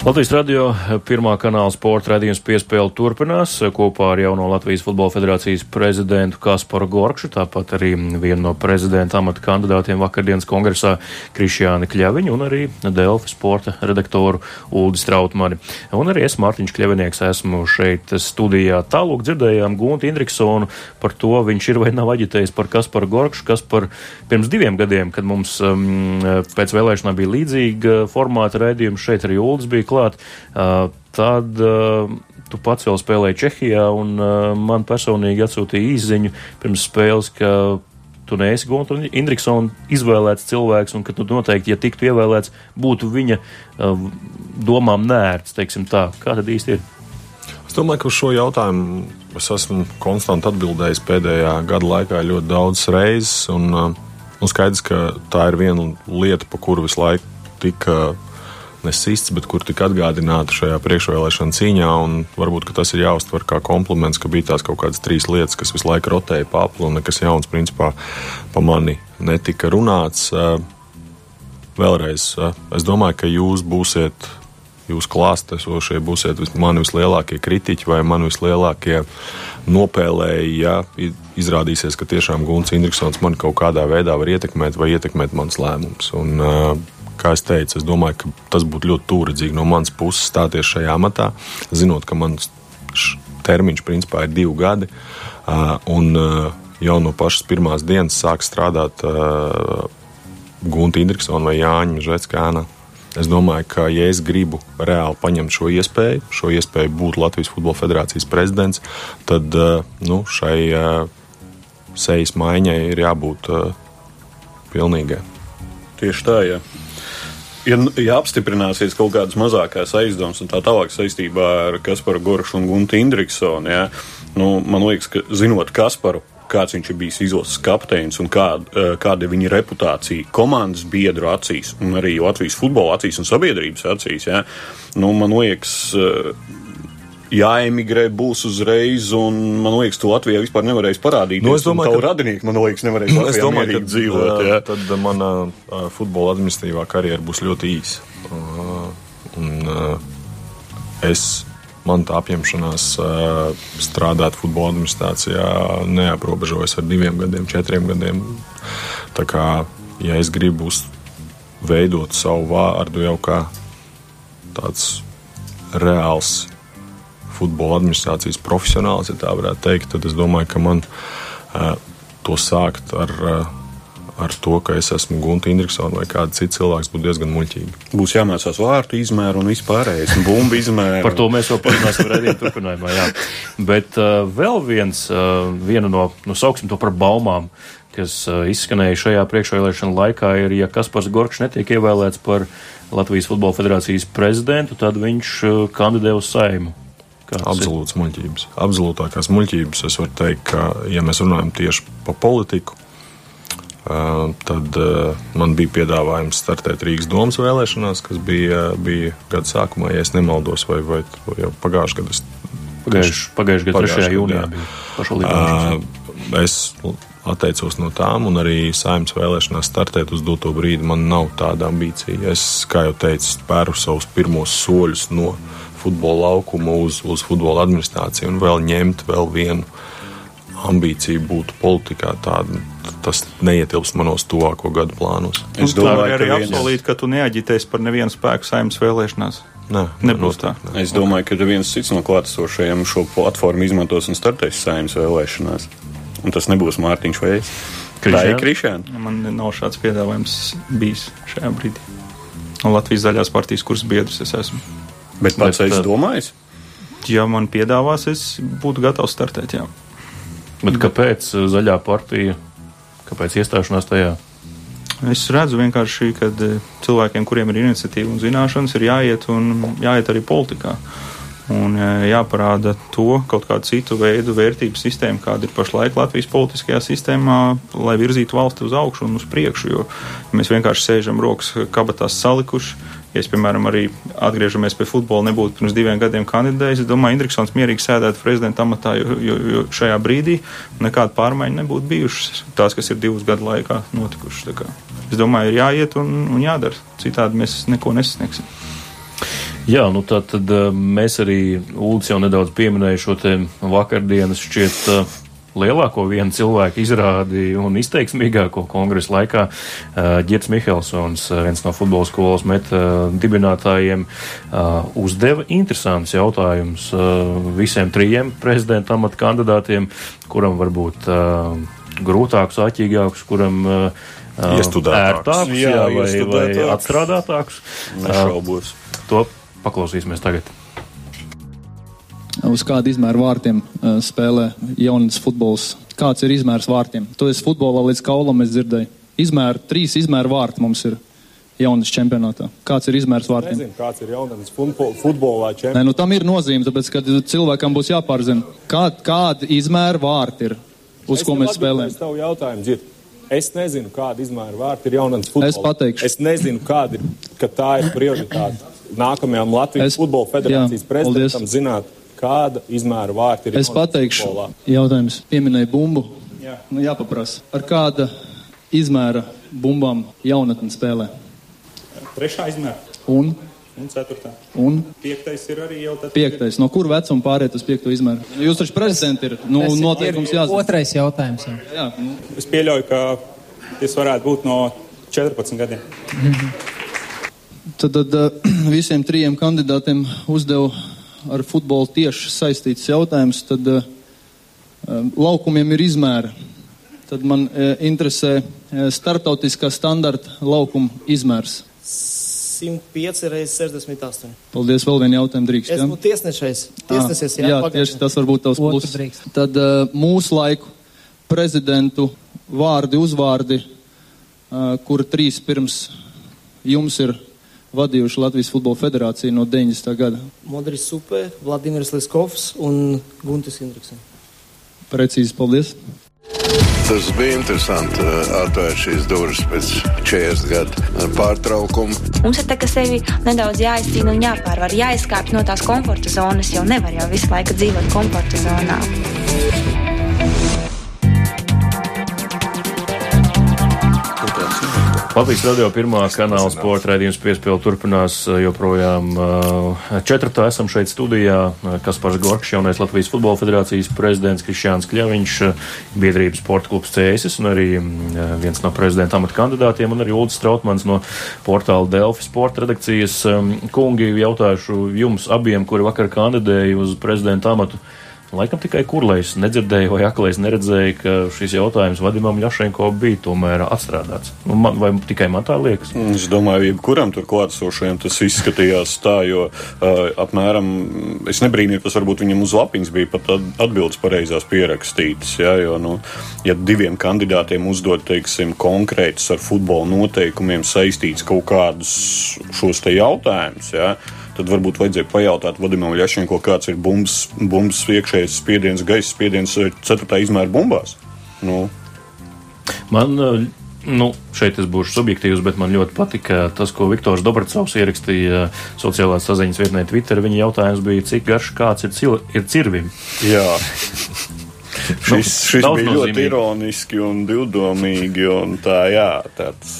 Latvijas radio pirmā kanāla sporta raidījums piespēle turpinās kopā ar jauno Latvijas futbola federācijas prezidentu Kasparu Gorkšu, tāpat arī vienu no prezidenta amata kandidātiem vakardienas kongresā Krišjāni Kļaviņu un arī Delfi sporta redaktoru Uldi Strautmani. Un arī es, Mārtiņš Kļavinieks, esmu šeit studijā. Tālūk dzirdējām Gunti Indriksonu par to, viņš ir vai nav aģitējis par Kasparu Gorkšu, kas par pirms diviem gadiem, kad mums um, pēc vēlēšanām bija līdzīga formāta raidījums, šeit arī Uldis bija klāt, tad tu pats vēl spēlēji Čehijā, un man personīgi atsūtīja īziņu pirms spēles, ka tu neesi Gunta Indriksona izvēlēts cilvēks, un ka tu noteikti, ja tiktu ievēlēts, būtu viņa domām nērts, teiksim tā. Kā tad īsti ir? Es domāju, ka uz šo jautājumu es esmu konstanti atbildējis pēdējā gada laikā ļoti daudz reizes. Un, un skaidrs, ka tā ir viena lieta, pa kuru visu laiku tika nesists, bet kur tika atgādināta šajā priekšvēlēšana cīņā. Varbūt tas ir jāuztver kā kompliments, ka bija tās kaut kādas trīs lietas, kas visu laiku rotēja pa apli un nekas jauns principā pa mani netika runāts. Vēlreiz, es domāju, ka jūs būsiet jūs klāstesošie būsiet mani vislielākie kritiķi vai mani vislielākie nopēlēji, ja izrādīsies, ka tiešām Gunts Indriksons man kaut kādā veidā var ietekmēt vai ietekmēt mans lēmums. Un, kā es teicu, es domāju, ka tas būtu ļoti tūredzīgi no manas puses stāties šajā amatā, zinot, ka mans termiņš principā ir divi gadi. Un jau no pašas pirmās dienas sāk strādāt Gunta Indriksona vai Jāņa Žetskāna Es domāju, ka, ja es gribu reāli paņemt šo iespēju, šo iespēju būt Latvijas Futbola Federācijas prezidents, tad nu, šai sejas maiņai ir jābūt pilnīgai. Tieši tā, jā. Ja, ja apstiprināsies kaut kādas mazākās aizdomas un tā tālāk saistībā ar Kasparu Goršu un Guntu Indriksonu, ja, nu, man liekas, ka zinot Kasparu, kāds viņš ir bijis izlases kapteinis un kā, eh, kāda ir viņa reputācija komandas biedru acīs, un arī Latvijas futbola acīs un sabiedrības acīs. Ja? Nu, man liekas, eh, jāemigrē būs uzreiz, un man liekas, to Latvijā vispār nevarēs parādīt. Nu, es domāju, ka radinieki, man liekas, nevarēs nu, domāju, ka, dzīvot. Ja? Tad mana futbola administratīvā karjera būs ļoti īsa. Uh, un, uh, es man tā apņemšanās strādāt futbola administrācijā neaprobežojas ar diviem gadiem, četriem gadiem. Tā kā, ja es gribu veidot savu vārdu jau kā tāds reāls futbola administrācijas profesionāls, ja tā varētu teikt, tad es domāju, ka man to sākt ar ar to, ka es esmu Gunta Indriksona vai kāds cits cilvēks, būtu diezgan muļķīgi. Būs jāmācās vārtu izmēru un vispārējais, un bumbu izmēru. Par to mēs vēl parunāsim redzēt turpinājumā, jā. Bet uh, vēl viens, uh, viena no, nu, sauksim to par baumām, kas uh, izskanēja šajā priekšvēlēšana laikā, ir, ja Kaspars Gorkš netiek ievēlēts par Latvijas Futbola Federācijas prezidentu, tad viņš uh, kandidē uz saimu. Absolūts muļķības. Absolūtākās muļķības. Es varu teikt, ka, ja mēs runājam tieši par politiku, Tad man bija piedāvājums startēt Rīgas domas vēlēšanās, kas bija, bija gada sākumā, ja nemaldos, vai, vai jau pagājušajā gadā. Pagājušajā pagājuš gada 3. jūnijā bija pašvaldības. Es atteicos no tām, un arī saimnes vēlēšanās startēt uz doto brīdi. Man nav tāda ambīcija. Es, kā jau teicu, spēru savus pirmos soļus no futbola laukuma uz, uz futbola administrāciju un vēl ņemt vēl vienu ambīcija būt politikā, tāda, tas neietilps manos tuvāko gadu plānos. Es domāju, ka arī apsolīt, ka tu neaģitēsi par nevienu spēku saimnes vēlēšanās. Nē, nebūs tā. Ne. Es domāju, ka viens cits no klātesošajiem šo platformu izmantos un startēs saimnes vēlēšanās. Un tas nebūs Mārtiņš vai es. Tā ir Krišāna. Man nav šāds piedāvājums bijis šajā brīdī. No Latvijas zaļās partijas kuras biedrs es esmu. Bet pats es domāju? Ja man piedāvās, es būtu gatavs startēt, jā. Bet kāpēc uh, zaļā partija, kāpēc iestāšanās tajā? Es redzu vienkārši, ka uh, cilvēkiem, kuriem ir iniciatīva un zināšanas, ir jāiet un jāiet arī politikā. Un uh, jāparāda to kaut kādu citu veidu vērtību sistēmu, kāda ir pašlaik Latvijas politiskajā sistēmā, lai virzītu valsti uz augšu un uz priekšu. Jo mēs vienkārši sēžam rokas kabatās salikuši Ja es, piemēram, arī atgriežamies pie futbola, nebūtu pirms diviem gadiem kandidējis, es domāju, Indriksons mierīgi sēdētu prezidenta amatā, jo, jo, jo šajā brīdī nekāda pārmaiņa nebūtu bijušas. Tās, kas ir divus gadu laikā notikušas. Es domāju, ir jāiet un, un jādara. Citādi mēs neko nesasniegsim. Jā, nu tā tad eh, mēs arī Ulds jau nedaudz pieminēja šo te vakardienas šķiet uh, lielāko vienu cilvēku izrādi un izteiksmīgāko kongresa laikā. Girts Mihelsons, viens no futbola skolas meta dibinātājiem, uzdeva interesants jautājums visiem trijiem prezidenta amata kandidātiem, kuram varbūt grūtāks, āķīgāks, kuram ērtāks, jā, jā, vai, vai atstrādātāks. Nešaubos. To paklausīsimies tagad uz kādu izmēru vārtiem uh, spēlē jaunas futbols. Kāds ir izmērs vārtiem? To es futbolā līdz kaulam dzirdēju. Izmēra, trīs izmēru vārti mums ir jaunas čempionātā. Kāds ir izmērs vārtiem? Nezinu, kāds ir jaunas futbolā čempionātā. Nē, nu tam ir nozīme, tāpēc, ka cilvēkam būs jāpārzina, kā, kāda izmēra vārti ir, uz es ko mēs spēlējam. Es tev jautājumu dzirdu. Es nezinu, kāda izmēra vārti ir jaunas futbolā. Es pateikšu. Es nezinu, kāda ir, ka tā ir prioritāte. Nākamajam Latvijas Es- futbola federācijas jā, prezidentam zināt, kāda izmēra vārti ir. Es pateikšu, futbolā. jautājums pieminēja bumbu. Jā. Nu, jāpaprasa. Ar kāda izmēra bumbām jaunatne spēlē? Trešā izmēra Un, un ceturtā. un Piektais ir arī jau tāds. piektais. No kur vecuma pāriet uz piekto izmēru? Jūs taču prezidenti ir. Nu, Tas ir- noteikums ir jāzina. Otrais jautājums. jā. Jā, nu. Es pieļauju, ka tas varētu būt no 14 gadiem. Tad, tad eh, visiem trijiem kandidātiem uzdevu ar futbolu tieši saistīts jautājums. Tad eh, laukumiem ir izmēra. Tad man eh, interesē eh, startautiskā standarta laukuma izmērs. 105 reizes 68. Paldies, vēl vienu jautājumu drīkst. ja? Esmu tiesnešais. Tiesnesis, jā, jā pagaidiet. tieši tas var būt tavs pluss. Tad mūsu laiku prezidentu vārdi, uzvārdi, kur trīs pirms jums ir vadījuši Latvijas Futbola Federāciju no 90. gada. Modris Supe, Vladimirs Leskovs un Guntis Indriksons. Precīzi, paldies. Tas bija interesanti uh, atvērt šīs durvis pēc 40 gadu pārtraukuma. Mums ir tā, ka sevi nedaudz jāizcīna un jāpārvar, jāizkāpj no tās komforta zonas, jo nevar jau visu laiku dzīvot komforta zonā. Latvijas radio pirmā kanāla sporta raidījums piespēle turpinās uh, joprojām. uh, Četratā esam šeit studijā. uh, Kaspars Gorkš, jaunais Latvijas futbola federācijas prezidents Krišjāns Kļaviņš, biedrības sporta klubs Cēsis un arī viens no prezidenta amata kandidātiem un arī Ulds Strautmans no portāla Delfi sporta redakcijas. Kungi, jautāšu jums abiem, kuri vakar kandidēja uz prezidenta amatu. Laikam tikai kurlais nedzirdēja vai aklais neredzēja, ka šis jautājums Vadimam Ļašenko bija tomēr atstrādāts. Nu, man, vai tikai man tā liekas? Es domāju, jebkuram tur klātesošajam tas izskatījās tā, jo uh, apmēram es nebrīnījos, tas varbūt viņam uz lapiņas bija pat at- atbildes pareizās pierakstītas. Ja, jo, nu, ja diviem kandidātiem uzdod, teiksim, konkrētus ar futbola noteikumiem saistīts kaut kādus šos te jautājumus, ja, tad varbūt vajadzēja pajautāt Vadimam Ļašenko, kāds ir bumbas, bumbas iekšējais spiediens, gaisa spiediens eh, ceturtā izmēra bumbās. Nu, Man, uh, nu, šeit es būšu subjektīvs, bet man ļoti patika tas, ko Viktors Dobracovs ierakstīja sociālās saziņas vietnē Twitter. Viņa jautājums bija, cik garš kāds ir, cil ir cirvim. Jā. Šis, šis Daudz bija ļoti nozīmīgi. ironiski un divdomīgi, un tā, jā, tāds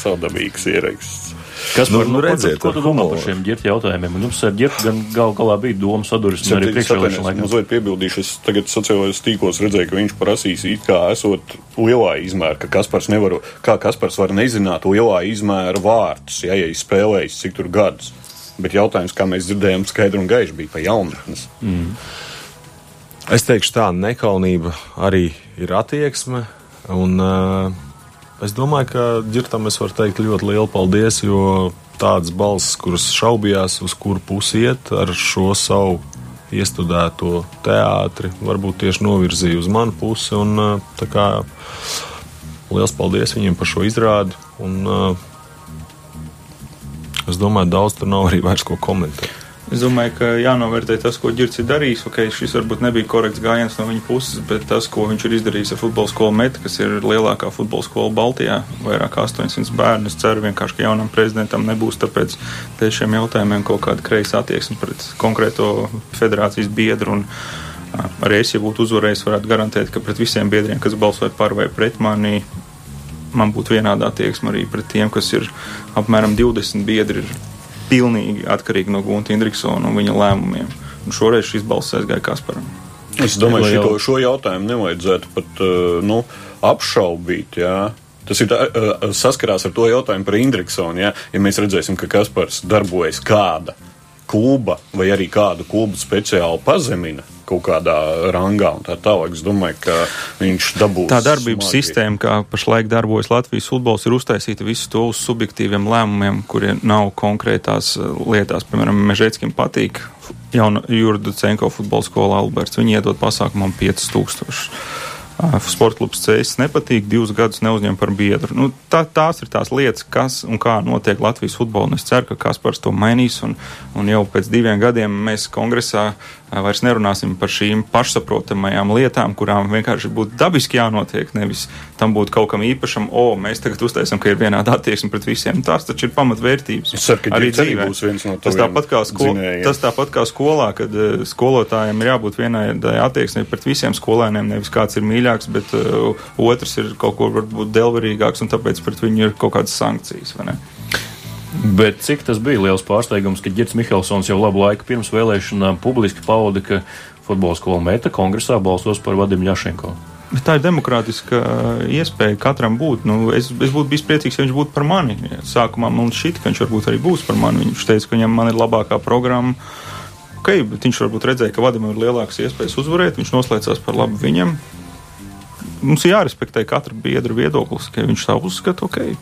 savdabīgs ieraksts. Kas Nu, par nu, redziet, ko, ko tu domā humoru. par šiem ģirta jautājumiem? Un jums ar ģirtu gan gal galā bija doma sadursme arī priekšvēlēšana Es laikā. mazliet piebildīšu, es tagad sociālajos tīklos redzēju, ka viņš prasīs, it kā esot lielā izmēra, ka Kaspars nevar, kā Kaspars var nezināt lielā izmēra vārtus, ja, ja ir spēlējis cik tur gadus. Bet jautājums, kā mēs dzirdējām, skaidri un gaiši bija pa jaunatnes. Mm. Es teikšu, tā nekaunība arī ir attieksme. Un, uh, es domāju, ka ģirtam es varu teikt ļoti lielu paldies, jo tādas balss, kuras šaubījās, uz kuru pusi iet ar šo savu iestudēto teātri, varbūt tieši novirzīja uz manu pusi. Un, uh, kā liels paldies viņiem par šo izrādi. Un, uh, es domāju, daudz tur nav arī vairs ko komentēt. Es domāju, ka jānovērtē tas, ko Girts ir darījis. Okay, šis varbūt nebija korekts gājiens no viņa puses, bet tas, ko viņš ir izdarījis ar futbola skolu metu, kas ir lielākā futbola skola Baltijā, vairāk kā 800 bērnu. Es ceru, vienkārši, ka jaunam prezidentam nebūs tāpēc pēc šiem jautājumiem kaut kāda kreisa attieksme pret konkrēto federācijas biedru. Un, Arī es, ja būtu uzvarējis, varētu garantēt, ka pret visiem biedriem, kas balsoja par vai pret mani, man būtu vienāda attieksme arī pret tiem, kas ir apmēram 20 biedri. Pilnīgi atkarīgi no Gunta Indriksona un viņa lēmumiem. Un šoreiz šis balss aizgāja Kasparam. Es domāju, ka jau- šo jautājumu nevajadzētu pat uh, nu, apšaubīt. Jā. Tas ir tā, uh, saskarās ar to jautājumu par Indriksonu. Jā. Ja mēs redzēsim, ka Kaspars darbojas kāda kluba vai arī kādu klubu speciāli pazemina kaut kādā rangā un tā tālāk, es domāju, ka viņš dabūs. Tā darbības smagi. sistēma, kā pašlaik darbojas Latvijas futbols, ir uztaisīta visu to uz subjektīviem lēmumiem, kuriem nav konkrētās uh, lietās. Piemēram, Mežēckim patīk jauna Jurda Cenko futbola skola Alberts. Viņi iedod pasākumam 5000. Uh, Sporta klubs CS nepatīk, divus gadus neuzņem par biedru. Nu, tā, tās ir tās lietas, kas un kā notiek Latvijas futbolā. Es ceru, ka Kaspars to mainīs. Un, un jau pēc diviem gadiem mēs kongresā vairs nerunāsim par šīm pašsaprotamajām lietām, kurām vienkārši būtu dabiski jānotiek. Nevis tam būtu kaut kam īpašam, o, mēs tagad uztaisām, ka ir vienāda attieksme pret visiem. Tās taču ir pamatvērtības. Es ceru, ka arī dzīvē būs viens no tas tāpat, kā sko tas tāpat kā skolā, kad uh, skolotājiem ir jābūt vienādai attieksmei pret visiem skolēniem. Nevis kāds ir mīļāks, bet uh, otrs ir kaut ko varbūt delvarīgāks, un tāpēc pret viņu ir kaut kādas sankcijas. Bet cik tas bija liels pārsteigums, ka Girts Mihelsons jau labu laiku pirms vēlēšanām publiski pauda, ka futbola skola meta kongresā balsos par Vadimu Ļašenko. Bet tā ir demokrātiska iespēja katram būt. Nu, es, es būtu bijis priecīgs, ja viņš būtu par mani. Sākumā man šķita, ka viņš varbūt arī būs par mani. Viņš teica, ka viņam ir labākā programma. Okay, bet viņš varbūt redzēja, ka Vadimam ir lielākas iespējas uzvarēt. Viņš noslēdzās par labu viņam. Mums ir jārespektē katra biedra viedoklis, ka viņš tā uzskata. Okay.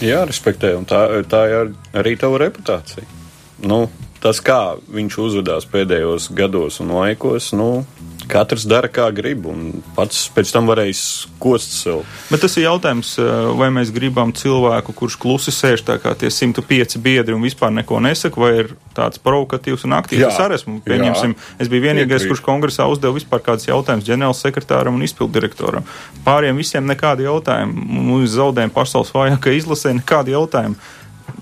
Jā, respektē, un tā, tā ir arī tava reputācija. Nu, tas, kā viņš uzvedās pēdējos gados un laikos, nu, katrs dara kā grib, un pats pēc tam varēs kost sev. Bet tas ir jautājums, eh, vai mēs gribam cilvēku, kurš klusi sēž tā kā tie 105 biedri un vispār neko nesaka, vai ir tāds provokatīvs un aktīvs. Jā. Es arī esmu, pieņemsim, es biju vienīgais, kurš kongresā uzdeva vispār kādus jautājumus ģenerālsekretāram un izpildirektoram. Pāriem visiem nekādi jautājumi. Mums zaudējumi pasaules vājākajai izlasē nekādi jautājumi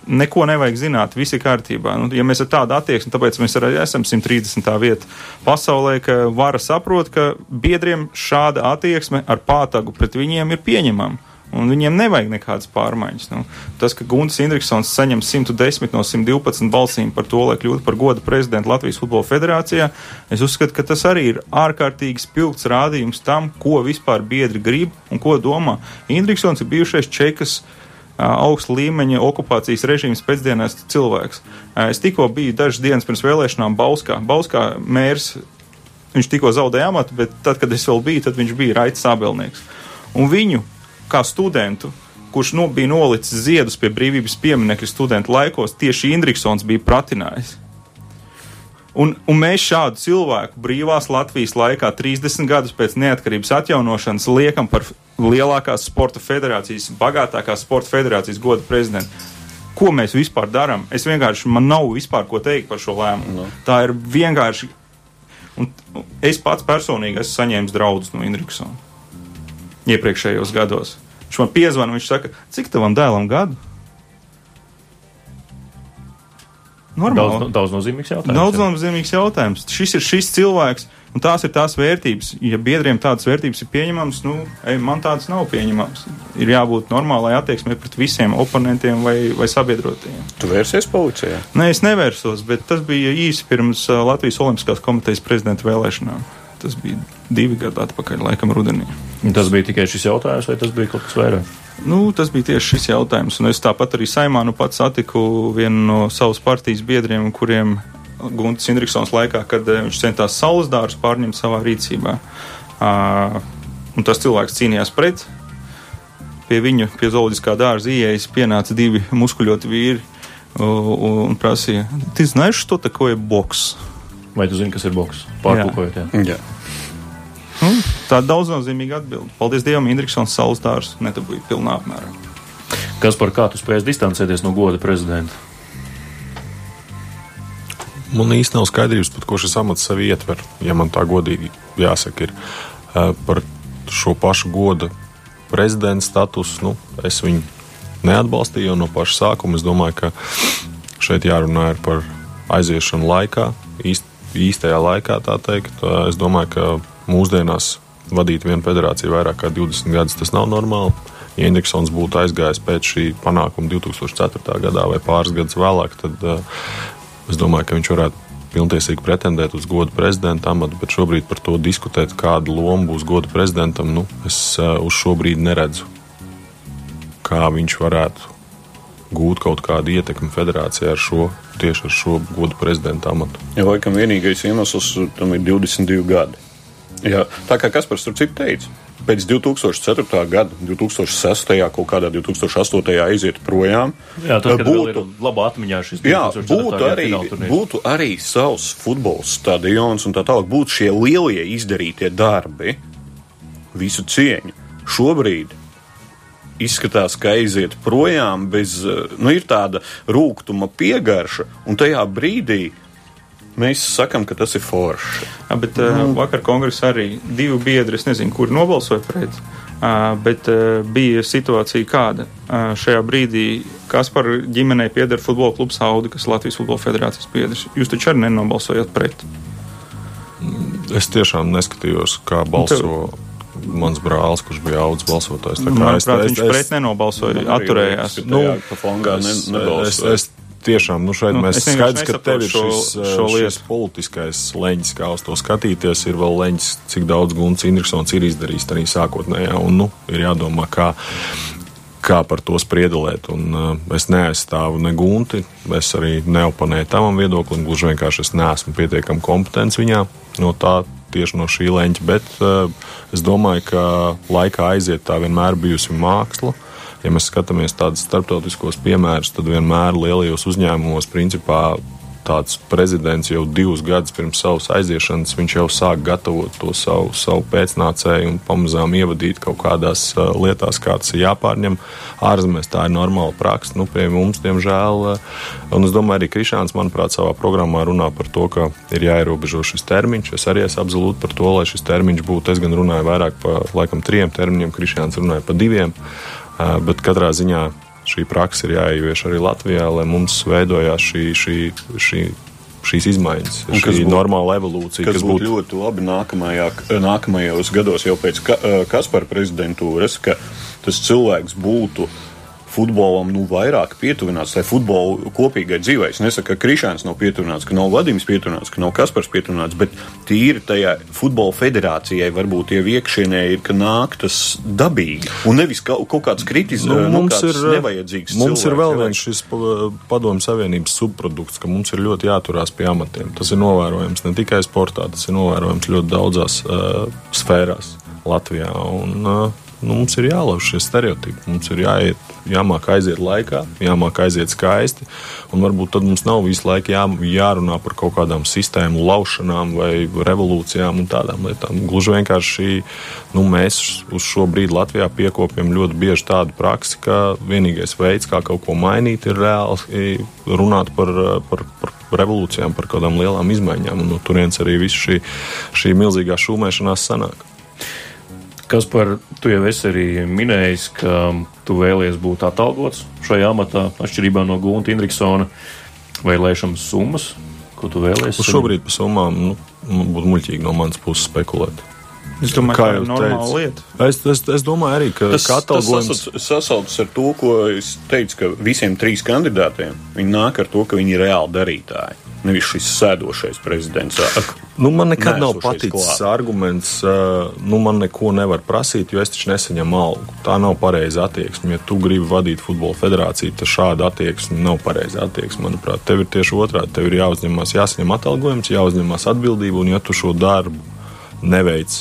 neko nevajag zināt, viss ir kārtībā. Nu, ja mēs ar tādu attieksmi, tāpēc mēs arī esam 130. vieta pasaulē, ka vara saprot, ka biedriem šāda attieksme ar pātagu pret viņiem ir pieņemama. Un viņiem nevajag nekādas pārmaiņas. Nu, tas, ka Gunts Indriksons saņem 110 no 112 balsīm par to, lai kļūtu par goda prezidentu Latvijas Futbola Federācijā, es uzskatu, ka tas arī ir ārkārtīgi spilgts rādījums tam, ko vispār biedri grib un ko domā. Indriksons ir bijušais čekas uh, augsta līmeņa okupācijas režīmas pēcdienās cilvēks. Es tikko biju dažas dienas pirms vēlēšanām Bauskā. Bauskā mērs, viņš tikko zaudēja amatu, bet tad, kad es vēl biju, tad viņš bija Raits Sābelnieks. Un viņu, kā studentu, kurš no, bija nolicis ziedus pie brīvības pieminiekļa studentu laikos, tieši Indriksons bija pratinājis. Un, un mēs šādu cilvēku brīvās Latvijas laikā, 30 gadus pēc neatkarības atjaunošanas, liekam par lielākās sporta federācijas, bagātākās sporta federācijas goda prezidentu. Ko mēs vispār darām? Es vienkārši, man nav vispār ko teikt par šo lēmumu. No. Tā ir vienkārši. Un es pats personīgi esmu saņēmis draudus no Indriksona iepriekšējos gados. Viņš man piezvanīja, viņš saka, cik tavam dēlam gadu? Normāli. Daudz, daudz nozīmīgs jautājums. Daudz nozīmīgs jautājums. Šis ir šis cilvēks, un tās ir tās vērtības. Ja biedriem tādas vērtības ir pieņemamas, nu, ej, man tādas nav pieņemamas. Ir jābūt normālai attieksmei pret visiem oponentiem vai, vai sabiedrotajiem. Tu vērsies policijā? Nē, es nevērsos, bet tas bija īsi pirms Latvijas Olimpiskās komitejas prezidenta vēlēšanām. Tas bija divi gadi atpakaļ, laikam, rudenī. Tas bija tikai šis jautājums, vai tas bija kaut kas vairāk? Nu, tas bija tieši šis jautājums. Un es tāpat arī saimā nu pats satiku vienu no savas partijas biedriem, kuriem Gunts Indriksons laikā, kad eh, viņš centās saules dārzus pārņemt savā rīcībā. Uh, un tas cilvēks cīnījās pret. Pie viņa, pie zooloģiskā dārza ieejas, pienāca divi muskuļoti vīri un, un prasīja, tu zini, что такое boks? Vai tu zini, kas ir boks? Pārtulkojot, jā. jā. Nu, tā ir daudznozīmīga atbilde. Paldies Dievam, Indriksons saules dārs nedabūja pilnā apmērā. Kas par kā tu spēj distancēties no goda prezidenta? Man īsti nav skaidrības, pat ko šis amats sev ietver. Ja man tā godīgi jāsaka, ir par šo pašu goda prezidenta statusu. Nu, es viņu neatbalstīju jau no paša sākuma. Es domāju, ka šeit jārunā par aiziešanu laikā, īst, īstajā laikā. Es domāju, ka mūsdienās vadīt vienu federāciju vairāk kā 20 gadus, tas nav normāli. Ja Indriksons būtu aizgājis pēc šī panākuma 2004. gadā vai pāris gadus vēlāk, tad uh, es domāju, ka viņš varētu pilntiesīgi pretendēt uz godu prezidenta amatu, bet šobrīd par to diskutēt, kāda loma būs godu prezidentam, nu, es uh, uz šo brīdi neredzu, kā viņš varētu gūt kaut kādu ietekmi federācijā ar šo, tieši ar šo godu prezidenta amatu. Ja, laikam vienīgais iemesls tam ir 22 gadi. Jā, tā kā Kaspars tur citu teica. Pēc 2004. gada, 2006. kaut kādā 2008. aiziet projām. Jā, tas būtu labi atmiņā šis jā, būtu arī, būtu arī savs futbola stadions un tā tālāk. Būtu šie lielie izdarītie darbi, visu cieņu. Šobrīd izskatās, ka aiziet projām bez, nu, ir tāda rūkuma piegarša, un tajā brīdī mēs sakam, ka tas ir forši. Jā, bet uh, vakar kongresā arī divi biedri, es nezinu, kuri nobalsoja pret. Uh, bet uh, bija situācija kāda. Uh, šajā brīdī Kaspar ģimenei pieder futbola klubs Audi, kas ir Latvijas Futbola Federācijas biedrs. Jūs taču arī nenobalsojat pret. Es tiešām neskatījos, kā balso. Mans brālis, kurš bija augs balsotājs. Tā kā Manuprāt, es- viņš es- pret nenobalsoja, atturējās. Nu, es, es, es tiešām, nu šeit Nu, mēs skaidrs, ka tev ir šis, šo- šo šis politiskais leņķis, kā uz to skatīties, ir vēl leņķis, cik daudz Gunts Indriksons ir izdarījis arī sākotnējā, un, nu, ir jādomā, kā, kā par to spriedelēt, un uh, es neaizstāvu ne Gunti, es arī neoponēju tavam viedoklim, gluži vienkārši es neesmu pietiekami kompetents viņā no tā, tieši no šī leņķa, bet uh, es domāju, ka laikā aiziet tā vienmēr bijusi māksla. Ja mēs skatāmies tādus starptautiskos piemērus, tad vienmēr lielajos uzņēmumos principā tāds prezidents jau divus gadus pirms savas aiziešanas, viņš jau sāk gatavot to savu, savu pēcnācēju un pamazām ievadīt kaut kādās lietās, kā tas ir jāpārņem. Ārzemēs tā ir normāla praksa, nu, pie mums, diemžēl. Un es domāju, arī Krišāns, manuprāt, savā programmā runā par to, ka ir jāierobežo šis termiņš. Es arī esmu absolūti par to, lai šis termiņš būtu. Es gan runāju vairāk par laikam trim termiņiem, Krišāns runāja par diviem. Uh, bet katrā ziņā šī praksa ir jāievieš arī Latvijā, lai mums veidojās šī, šī, šī, šīs izmaiņas, Un šī būtu- normāla evolūcija. Kas, kas būtu ļoti labi nākamajā, nākamajos gados, jau pēc ka, Kaspara prezidentūras, ka tas cilvēks būtu futbolam nu, vairāk pietuvināts, lai futbola kopīgai dzīvei. Es nesaku, ka Krišāns nav pietuvināts, ka nav Vadims pietuvināts, ka nav Kaspars pietuvināts, bet tīri tajā futbola federācijai varbūt tie iekšienē ir, ka nāk tas dabīgi un nevis kaut, kaut kāds kritis, Nu, nu, mums ir, nevajadzīgs mums ir cilvēks, vēl nevajag- viens šis pa- padomju savienības subprodukts, ka mums ir ļoti jāturās pie amatiem. Tas ir novērojams ne tikai sportā, tas ir novērojams ļoti daudzās uh, sfērās Latvijā. Un, uh, nu, mums ir jālauž šie stereotipi. Mums ir jāiet, jāmāk aiziet laikā, jāmāk aiziet skaisti. Un varbūt tad mums nav visu laiku jā, jārunā par kaut kādām sistēmu laušanām vai revolūcijām un tādām lietām. Gluži vienkārši nu, mēs uz šo brīdi Latvijā piekopjam ļoti bieži tādu praksi, ka vienīgais veids, kā kaut ko mainīt, ir reāli runāt par, par, par revolūcijām, par kādām lielām izmaiņām. Un no turienes arī viss šī, šī milzīgā šūmēšanās sanāk. Kas par tu jau esi arī minējis, ka tu vēlies būt atalgots šajā amatā, atšķirībā no Gunta Indriksona vēlēšanas summas, ko tu vēlies? Uz šobrīd par summām nu, būtu muļķīgi no manas puses spekulēt. Es domāju, ka tā ir normāla lieta. Es, es, es domāju arī, ka Tas, ka tas sasaucas ar to, ko es teicu, ka visiem trīs kandidātiem viņi nāk ar to, ka viņi ir reāli darītāji. Nevis šis sēdošais prezidents. Nu, man nekad nav paticis klāt. arguments, nu, man neko nevar prasīt, jo es taču nesaņemu algu. Tā nav pareiza attieksme. Ja tu gribi vadīt futbola federāciju, tad šāda attieksme nav pareiza attieksme. Manuprāt, tev ir tieši otrādi. Tev ir jāuzņemas, jāsaņem atalgojums, jāuzņemas atbildība, un ja tu šo darbu neveic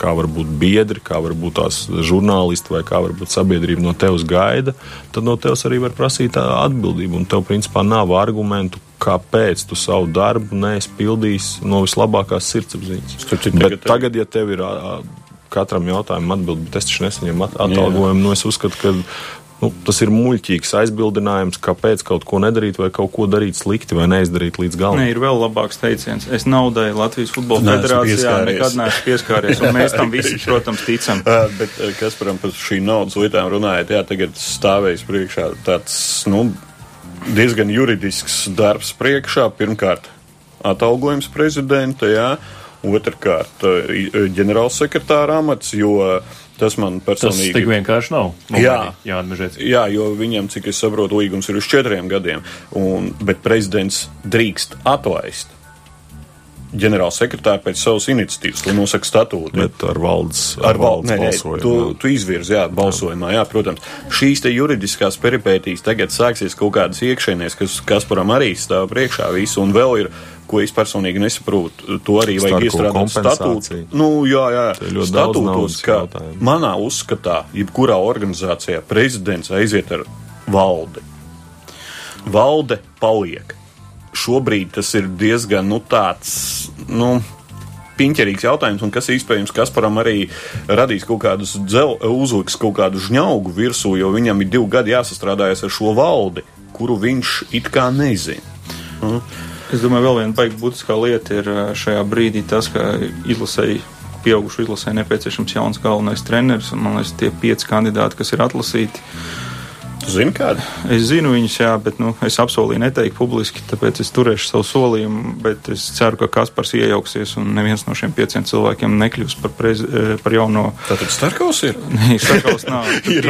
kā var būt biedri, kā var būt tās žurnālisti vai kā var būt sabiedrība no tevis gaida, tad no tevis arī var prasīt atbildību. Un tev, principā, nav argumentu, kāpēc tu savu darbu neesi pildījis no vislabākās sirdsapziņas. Bet tagad- tagad, ja tev ir katram jautājumam atbild, bet es taču nesaņemu at- atalgojumu, nu es uzskatu, ka nu, tas ir muļķīgs aizbildinājums, kāpēc kaut ko nedarīt vai kaut ko darīt slikti vai neizdarīt līdz galam. Nē, ir vēl labāks teiciens. Es naudai Latvijas Futbola Neesmu Federācijā nekad neesmu pieskāries, un mēs tam visi, protams, ticam. Ā, Bet ā, kas par par šīm naudas lietām runājot, jā, tagad stāvēs priekšā tāds nu, diezgan juridisks darbs priekšā. Pirmkārt, atalgojums prezidenta, jā, otrkārt, ā, i- ģenerālsekretāra amats, jo tas man Tas personīgi tik vienkārši nav. Jā. Jā, Mežēts. Jā, jo viņam, cik es saprotu, līgums ir uz četriem gadiem, un, bet prezidents drīkst atlaist ģenerālsekretāru pēc savas iniciatīvas, to nosaka statūti. Bet ar valdes, Ar valdes valdes balsojumu. Tu, balsojumu. tu izvirzi, jā, balsojumā, jā, protams. Šīs te juridiskās peripētīs tagad sāksies kaut kādas iekšēnēs, kas Kasparam arī stāv priekšā visu, un vēl ir, ko es personīgi nesaprotu, to arī vajag Starko iestrādāt kompensāciju. statūtu. Nu, jā, jā, statūtos, ka jautājumu. manā uzskatā, jebkurā organizācijā prezidents aiziet ar valdi. Valde paliek. Šobrīd tas ir diezgan nu, tāds. Nu, Piņķerīgs jautājums, un kas iespējams Kasparam arī radīs kaut kādus dzel, uzliks kaut kādu žņaugu virsū, jo viņam ir divi gadi jāsastrādājas ar šo valdi, kuru viņš it kā nezina. Mm. Es domāju, vēl viena baigta būtiskā lieta ir uh, šajā brīdī tas, ka izlasēji pieaugušu izlasē nepieciešams jauns galvenais treneris. Man liekas, tie pieci kandidāti, kas ir atlasīti. Tu zini, kāda? Es zinu viņus, jā, bet nu, es apsolīju neteikt publiski, tāpēc es turēšu savu solījumu. Bet es ceru, ka Kaspars iejauksies un neviens no šiem pieciem cilvēkiem nekļūs par, prez, eh, par jauno. Tātad Starkaus ir? Nē, Starkaus nav. Ir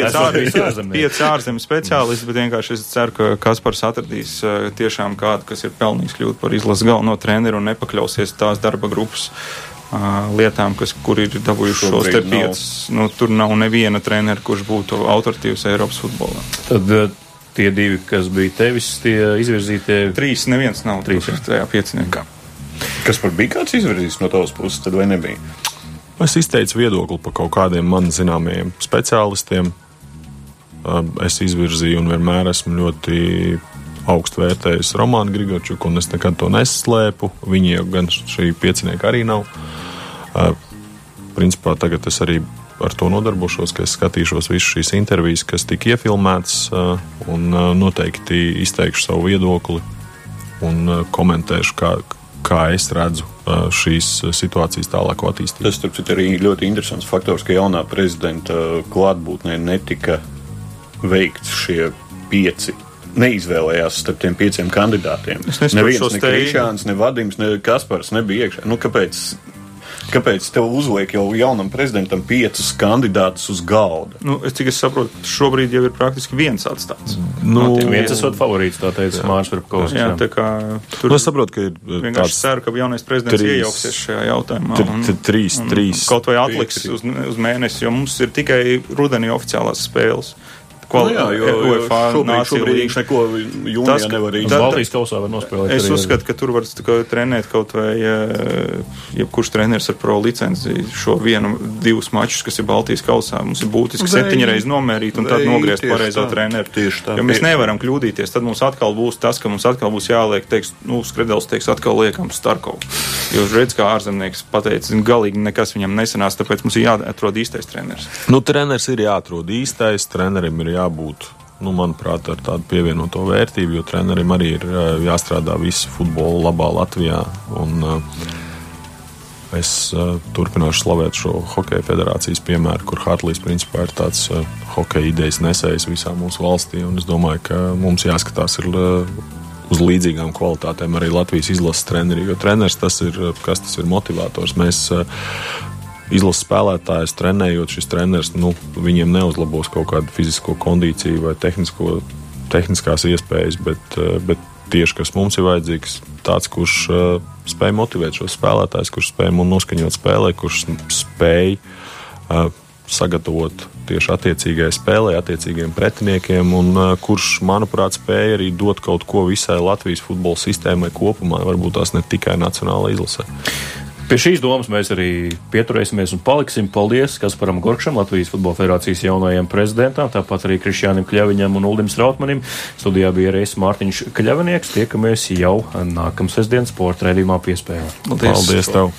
Pieci ārzemju speciālisti, bet vienkārši es ceru, ka Kaspars atradīs eh, tiešām kādu, kas ir pelnījis kļūt par izlases galveno treneru un nepakļausies tās darba grupas ā, lietām, kas, kur ir dabūjuši šos te piecus. Nu, tur nav neviena trenera, kurš būtu autoritīvs Eiropas futbolā. Tad tie divi, kas bija tevis, tie izvirzītie. Trīs, neviens nav Trīs, tur tajā pieciniekā. Kas par bija kāds izvirzījis no tavas puses, tad vai nebija? Es izteicu viedokli par kaut kādiem man zināmiem speciālistiem. Es izvirzīju un vienmēr esmu ļoti augstu vērtējis Romaну Grigorčuku, un es nekad to neslēpu. Viņi jau gan šī piecinieka arī nav. Principā tagad es arī ar to nodarbošos, ka es skatīšos visas šīs intervijas, kas tika iefilmētas, un noteikti izteikšu savu viedokli un komentēšu, kā, kā es redzu šīs situācijas tālāko attīstību. Tas, starp citu, arī ļoti interesants faktors, ka jaunā prezidenta klātbūtnē netika veikts šie pieci. Neizvēlējās starp tiem pieciem kandidātiem. Neviens, ne. Krišāns, ne Vadims, ne Kaspars nebija iekšā. Nu, kāpēc, kāpēc tev uzliek jau jaunam prezidentam piecus kandidātus uz galda? Nu, es cik es saprotu, šobrīd jau ir praktiski viens atstāts. Nu, No Viens esot favorīts, tā teica Mārcis Verpkovs. Jā, tā kā tur Nu, es saprotu, ka ir vienkārši tāds ceru, ka jaunais prezidents trīs- iejauksies šajā jautājumā. Tr- trīs- un trīs Kaut vai atliks uz, uz mēnesi, jo mums ir tikai rudenī oficiālās spēles. Nu jā, jo- UEFA šobrīd- šobrīd viņš neko jūnijā Tas, ka- nevar izdarīt. Baltijas kausā var nospēlēt. Es uzskatu, ka tur var kā trenēt kaut vai jebkurš treneris ar pro licenci šo vienu, divus mačus, kas ir Baltijas kausā. Mums ir būtiski reizes nomērīt un tad nogriezt tā, treneru. tieši tā. Jo mēs nevaram kļūdīties. Tad mums atkal būs tas, ka mums atkal būs jāliek, teiks, nu, skredels teiks, atkal liekam Starkovu. Jo redz, kā ārzemnieks pateica, galīgi nekas viņam nesanās, tāpēc mums ir jāatrod īstais treneris. Nu, treneris ir jāatrod īstais, trenerim ir jābūt, nu, manuprāt, ar tādu pievienoto vērtību, jo trenerim arī ir ā, jāstrādā visu futbolu labā Latvijā. Un, ā, Es uh, turpināšu slavēt šo hokeja federācijas piemēru, kur Hartlīs principā ir tāds uh, hokeja idejas nesējs visā mūsu valstī. Es domāju, ka mums jāskatās ir, uh, uz līdzīgām kvalitātēm arī Latvijas izlases treneri. Jo treneris tas ir, uh, kas tas ir motivators. Mēs uh, izlases spēlētājus trenējot, šis treneris nu, viņiem neuzlabos kaut kādu fizisko kondīciju vai tehnisko, tehniskās iespējas, bet, eh, bet tieši kas mums ir vajadzīgs, tāds, kurš uh, spēj motivēt šos spēlētājus, kurš spēj mums noskaņot spēlē, kurš spēj uh, sagatavot tieši attiecīgajai spēlē, attiecīgiem pretiniekiem, un kurš, manuprāt, spēja arī dot kaut ko visai Latvijas futbola sistēmai kopumā, varbūt tās ne tikai nacionālajai izlasē. Pie šīs domas mēs arī pieturēsimies un paliksim. Paldies Kasparam Gorkšam, Latvijas Futbola Federācijas jaunajam prezidentam, tāpat arī Krišjānam Kļaviņam un Uldim Strautmanim. Studijā bija arī es Mārtiņš Kļavinieks. Tiekamies jau nākamsestdien sporta redzījumā piespējā. Paldies tev!